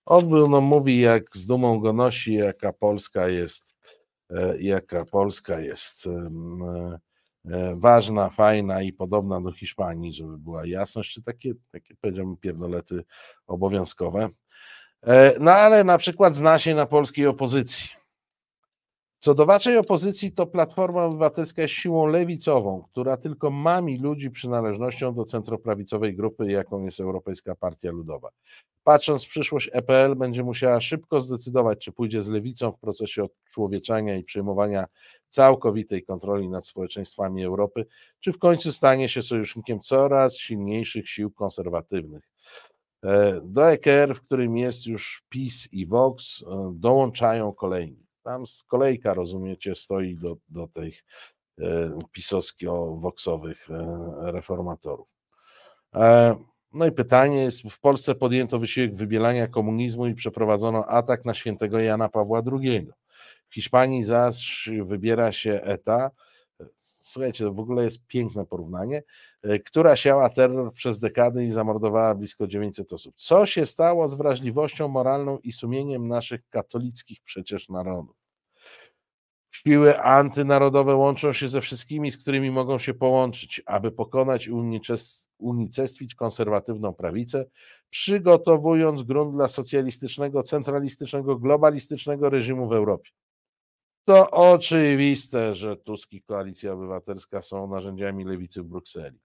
odbył, no mówi jak z dumą go nosi, jaka Polska jest, e, jaka Polska jest ważna, fajna i podobna do Hiszpanii, żeby była jasność, czy takie, takie powiedziałbym pierdolety obowiązkowe. No ale na przykład zna się na polskiej opozycji. Co do waszej opozycji, to Platforma Obywatelska jest siłą lewicową, która tylko mami ludzi przynależnością do centroprawicowej grupy, jaką jest Europejska Partia Ludowa. Patrząc w przyszłość, EPL będzie musiała szybko zdecydować, czy pójdzie z lewicą w procesie odczłowieczania i przejmowania całkowitej kontroli nad społeczeństwami Europy, czy w końcu stanie się sojusznikiem coraz silniejszych sił konserwatywnych. E, do EKR, w którym jest już PiS i Vox, e, dołączają kolejni. Tam z kolejka, rozumiecie, stoi do, do tych e, pisowsko-woksowych e, reformatorów. E, no i pytanie jest, w Polsce podjęto wysiłek wybielania komunizmu i przeprowadzono atak na świętego Jana Pawła II. W Hiszpanii zaś wybiera się ETA, słuchajcie, to w ogóle jest piękne porównanie, która siała terror przez dekady i zamordowała blisko 900 osób. Co się stało z wrażliwością moralną i sumieniem naszych katolickich przecież narodów? Siły antynarodowe łączą się ze wszystkimi, z którymi mogą się połączyć, aby pokonać i unicestwić konserwatywną prawicę, przygotowując grunt dla socjalistycznego, centralistycznego, globalistycznego reżimu w Europie. To oczywiste, że Tusk i Koalicja Obywatelska są narzędziami lewicy w Brukseli.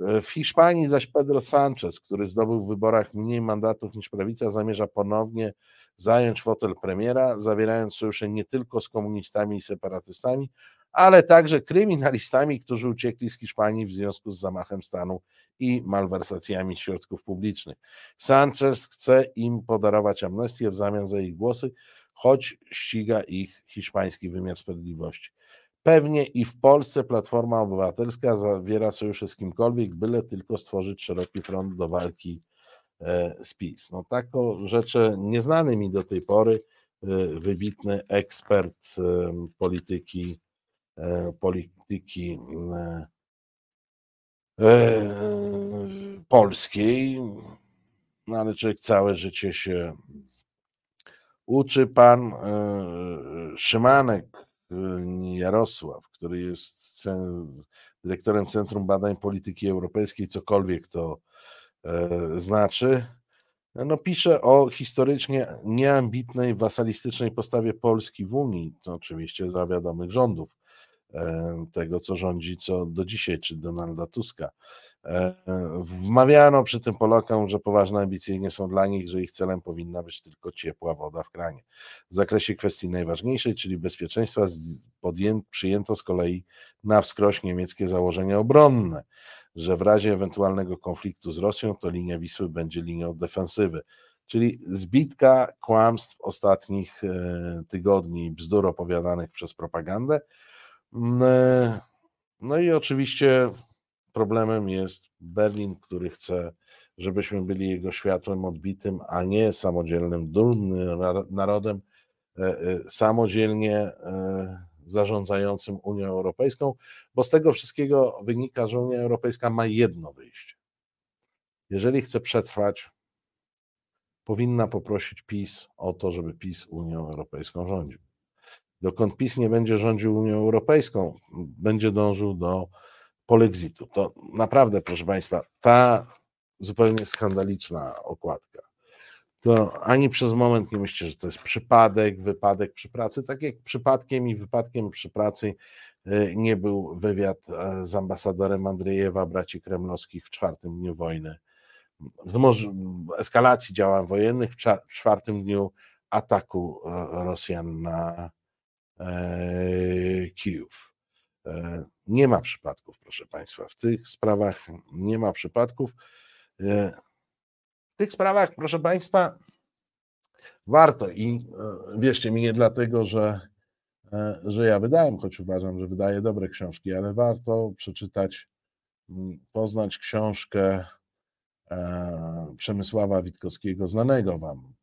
E, W Hiszpanii zaś Pedro Sanchez, który zdobył w wyborach mniej mandatów niż prawica, zamierza ponownie zająć fotel premiera, zawierając sojusze nie tylko z komunistami i separatystami, ale także kryminalistami, którzy uciekli z Hiszpanii w związku z zamachem stanu i malwersacjami środków publicznych. Sanchez chce im podarować amnestię w zamian za ich głosy, choć ściga ich hiszpański wymiar sprawiedliwości. Pewnie i w Polsce Platforma Obywatelska zawiera sojusze z kimkolwiek, byle tylko stworzyć szeroki front do walki e, z PiS. No tako rzeczy nieznany mi do tej pory e, wybitny ekspert e, polityki polityki polskiej, no ale człowiek całe życie się uczy. Pan e, Szymanek e, Jarosław, który jest dyrektorem Centrum Badań Polityki Europejskiej, cokolwiek to e, znaczy, no pisze o historycznie nieambitnej, wasalistycznej postawie Polski w Unii, to oczywiście za wiadomych rządów tego, co rządzi, co do dzisiaj, czy Donalda Tuska. E, Wmawiano przy tym Polakom, że poważne ambicje nie są dla nich, że ich celem powinna być tylko ciepła woda w kranie. W zakresie kwestii najważniejszej, czyli bezpieczeństwa, przyjęto z kolei na wskroś niemieckie założenia obronne, że w razie ewentualnego konfliktu z Rosją, to linia Wisły będzie linią defensywy. Czyli zbitka kłamstw ostatnich e, tygodni, bzdur opowiadanych przez propagandę. E, No i oczywiście problemem jest Berlin, który chce, żebyśmy byli jego światłem odbitym, a nie samodzielnym, dumnym nar- narodem, e, e, samodzielnie e, zarządzającym Unią Europejską, bo z tego wszystkiego wynika, że Unia Europejska ma jedno wyjście. Jeżeli chce przetrwać, powinna poprosić PiS o to, żeby PiS Unią Europejską rządził. Dokąd PiS nie będzie rządził Unią Europejską, będzie dążył do polexitu. To naprawdę, proszę Państwa, ta zupełnie skandaliczna okładka. To ani przez moment nie myślcie, że to jest przypadek, wypadek przy pracy, tak jak przypadkiem i wypadkiem przy pracy e, nie był wywiad e, z ambasadorem Andrzejewa, braci kremlowskich w czwartym dniu wojny. W eskalacji działań wojennych, w czwartym dniu ataku e, Rosjan na Kijów. E, Nie ma przypadków, proszę Państwa. W tych sprawach nie ma przypadków. E, W tych sprawach, proszę Państwa, warto i e, wierzcie mi, nie dlatego, że, e, że ja wydałem, choć uważam, że wydaję dobre książki, ale warto przeczytać, poznać książkę e, Przemysława Witkowskiego, znanego Wam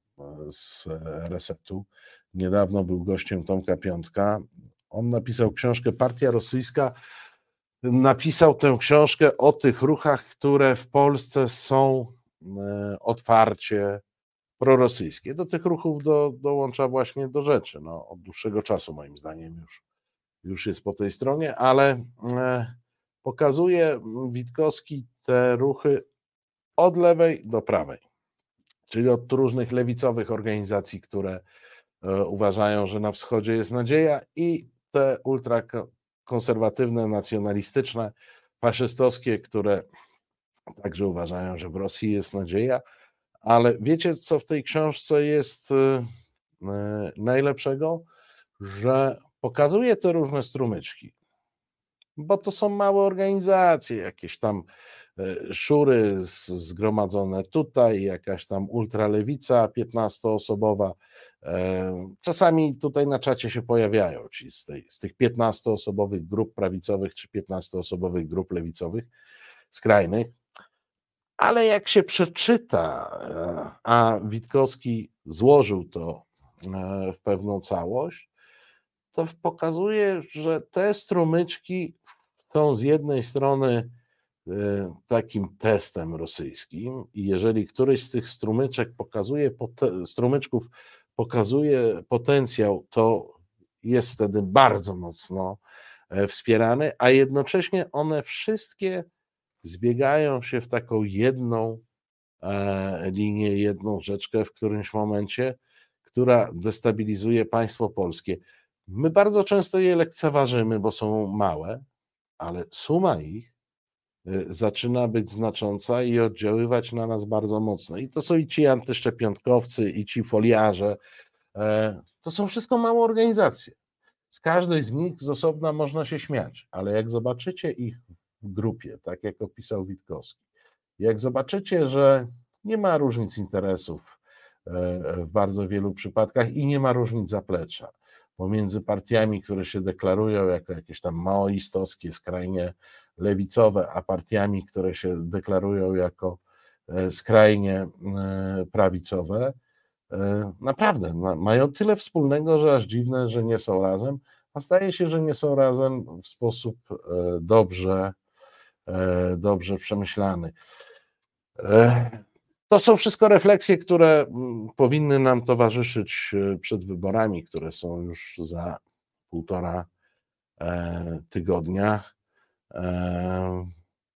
z Resetu. Niedawno był gościem Tomka Piątka. On napisał książkę Partia Rosyjska. Napisał tę książkę o tych ruchach, które w Polsce są e, otwarcie prorosyjskie. Do tych ruchów do, dołącza właśnie do rzeczy. No, od dłuższego czasu, moim zdaniem, już, już jest po tej stronie, ale e, pokazuje Witkowski te ruchy od lewej do prawej, czyli od różnych lewicowych organizacji, które e, uważają, że na wschodzie jest nadzieja, i te ultrakonserwatywne, nacjonalistyczne, faszystowskie, które także uważają, że w Rosji jest nadzieja. Ale wiecie, co w tej książce jest e, e, najlepszego? Że pokazuje te różne strumyczki, bo to są małe organizacje, jakieś tam e, szury zgromadzone tutaj, jakaś tam ultralewica 15-osobowa. E, Czasami tutaj na czacie się pojawiają ci z, tej, z tych 15-osobowych grup prawicowych czy 15-osobowych grup lewicowych, skrajnych. Ale jak się przeczyta, e, a Witkowski złożył to w pewną całość, to pokazuje, że te strumyczki są z jednej strony e, takim testem rosyjskim i jeżeli któryś z tych strumyczek pokazuje, strumyczków pokazuje potencjał, to jest wtedy bardzo mocno e, wspierany, a jednocześnie one wszystkie zbiegają się w taką jedną e, linię, jedną rzeczkę w którymś momencie, która destabilizuje państwo polskie. My bardzo często je lekceważymy, bo są małe, ale suma ich y, zaczyna być znacząca i oddziaływać na nas bardzo mocno. I to są i ci antyszczepionkowcy, i ci foliarze. e, To są wszystko małe organizacje. Z każdej z nich z osobna można się śmiać, ale jak zobaczycie ich w grupie, tak jak opisał Witkowski, jak zobaczycie, że nie ma różnic interesów e, w bardzo wielu przypadkach i nie ma różnic zaplecza pomiędzy partiami, które się deklarują jako jakieś tam maoistowskie, skrajnie lewicowe, a partiami, które się deklarują jako e, skrajnie e, prawicowe, e, naprawdę ma- mają tyle wspólnego, że aż dziwne, że nie są razem, a zdaje się, że nie są razem w sposób dobrze, dobrze przemyślany. To są wszystko refleksje, które mm, powinny nam towarzyszyć e, przed wyborami, które są już za półtora e, tygodnia. E,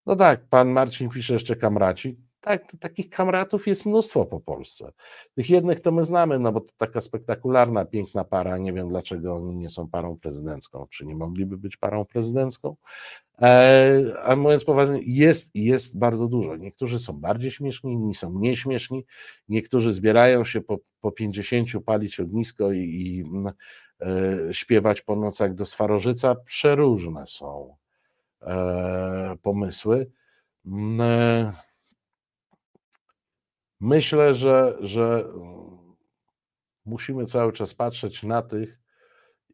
No tak, pan Marcin pisze jeszcze kamraci. Tak, takich kamratów jest mnóstwo po Polsce. Tych jednych to my znamy, no bo to taka spektakularna, piękna para. Nie wiem, dlaczego oni nie są parą prezydencką. Czy nie mogliby być parą prezydencką? E, A mówiąc poważnie, jest, jest bardzo dużo. Niektórzy są bardziej śmieszni, inni są mniej śmieszni. Niektórzy zbierają się po, po 50, palić ognisko i, i mm, e, śpiewać po nocach do Swarożyca. Przeróżne są e, pomysły. Mm, e, Myślę, że, że mm, musimy cały czas patrzeć na tych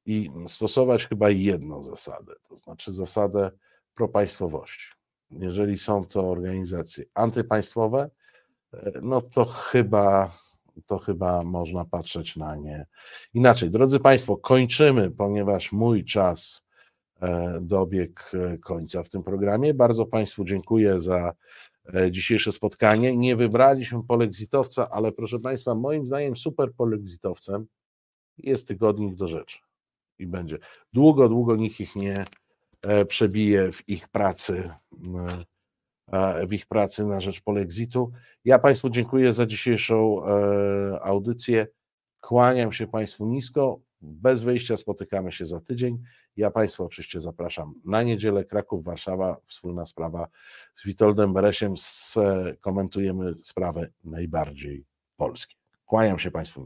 i stosować chyba jedną zasadę, to znaczy zasadę propaństwowości. Jeżeli są to organizacje antypaństwowe, e, no to chyba, to chyba można patrzeć na nie inaczej. Drodzy Państwo, kończymy, ponieważ mój czas e, dobiegł e, końca w tym programie. Bardzo Państwu dziękuję za dzisiejsze spotkanie. Nie wybraliśmy polexitowca, ale proszę Państwa, moim zdaniem super polexitowcem jest tygodnik do rzeczy i będzie. Długo, długo nikt ich nie e, przebije w ich pracy, e, w ich pracy na rzecz polexitu. Ja Państwu dziękuję za dzisiejszą e, audycję. Kłaniam się Państwu nisko. Bez wyjścia spotykamy się za tydzień. Ja Państwa oczywiście zapraszam na niedzielę Kraków, Warszawa, wspólna sprawa z Witoldem Beresiem. Skomentujemy sprawy najbardziej polskie. Kłaniam się Państwu.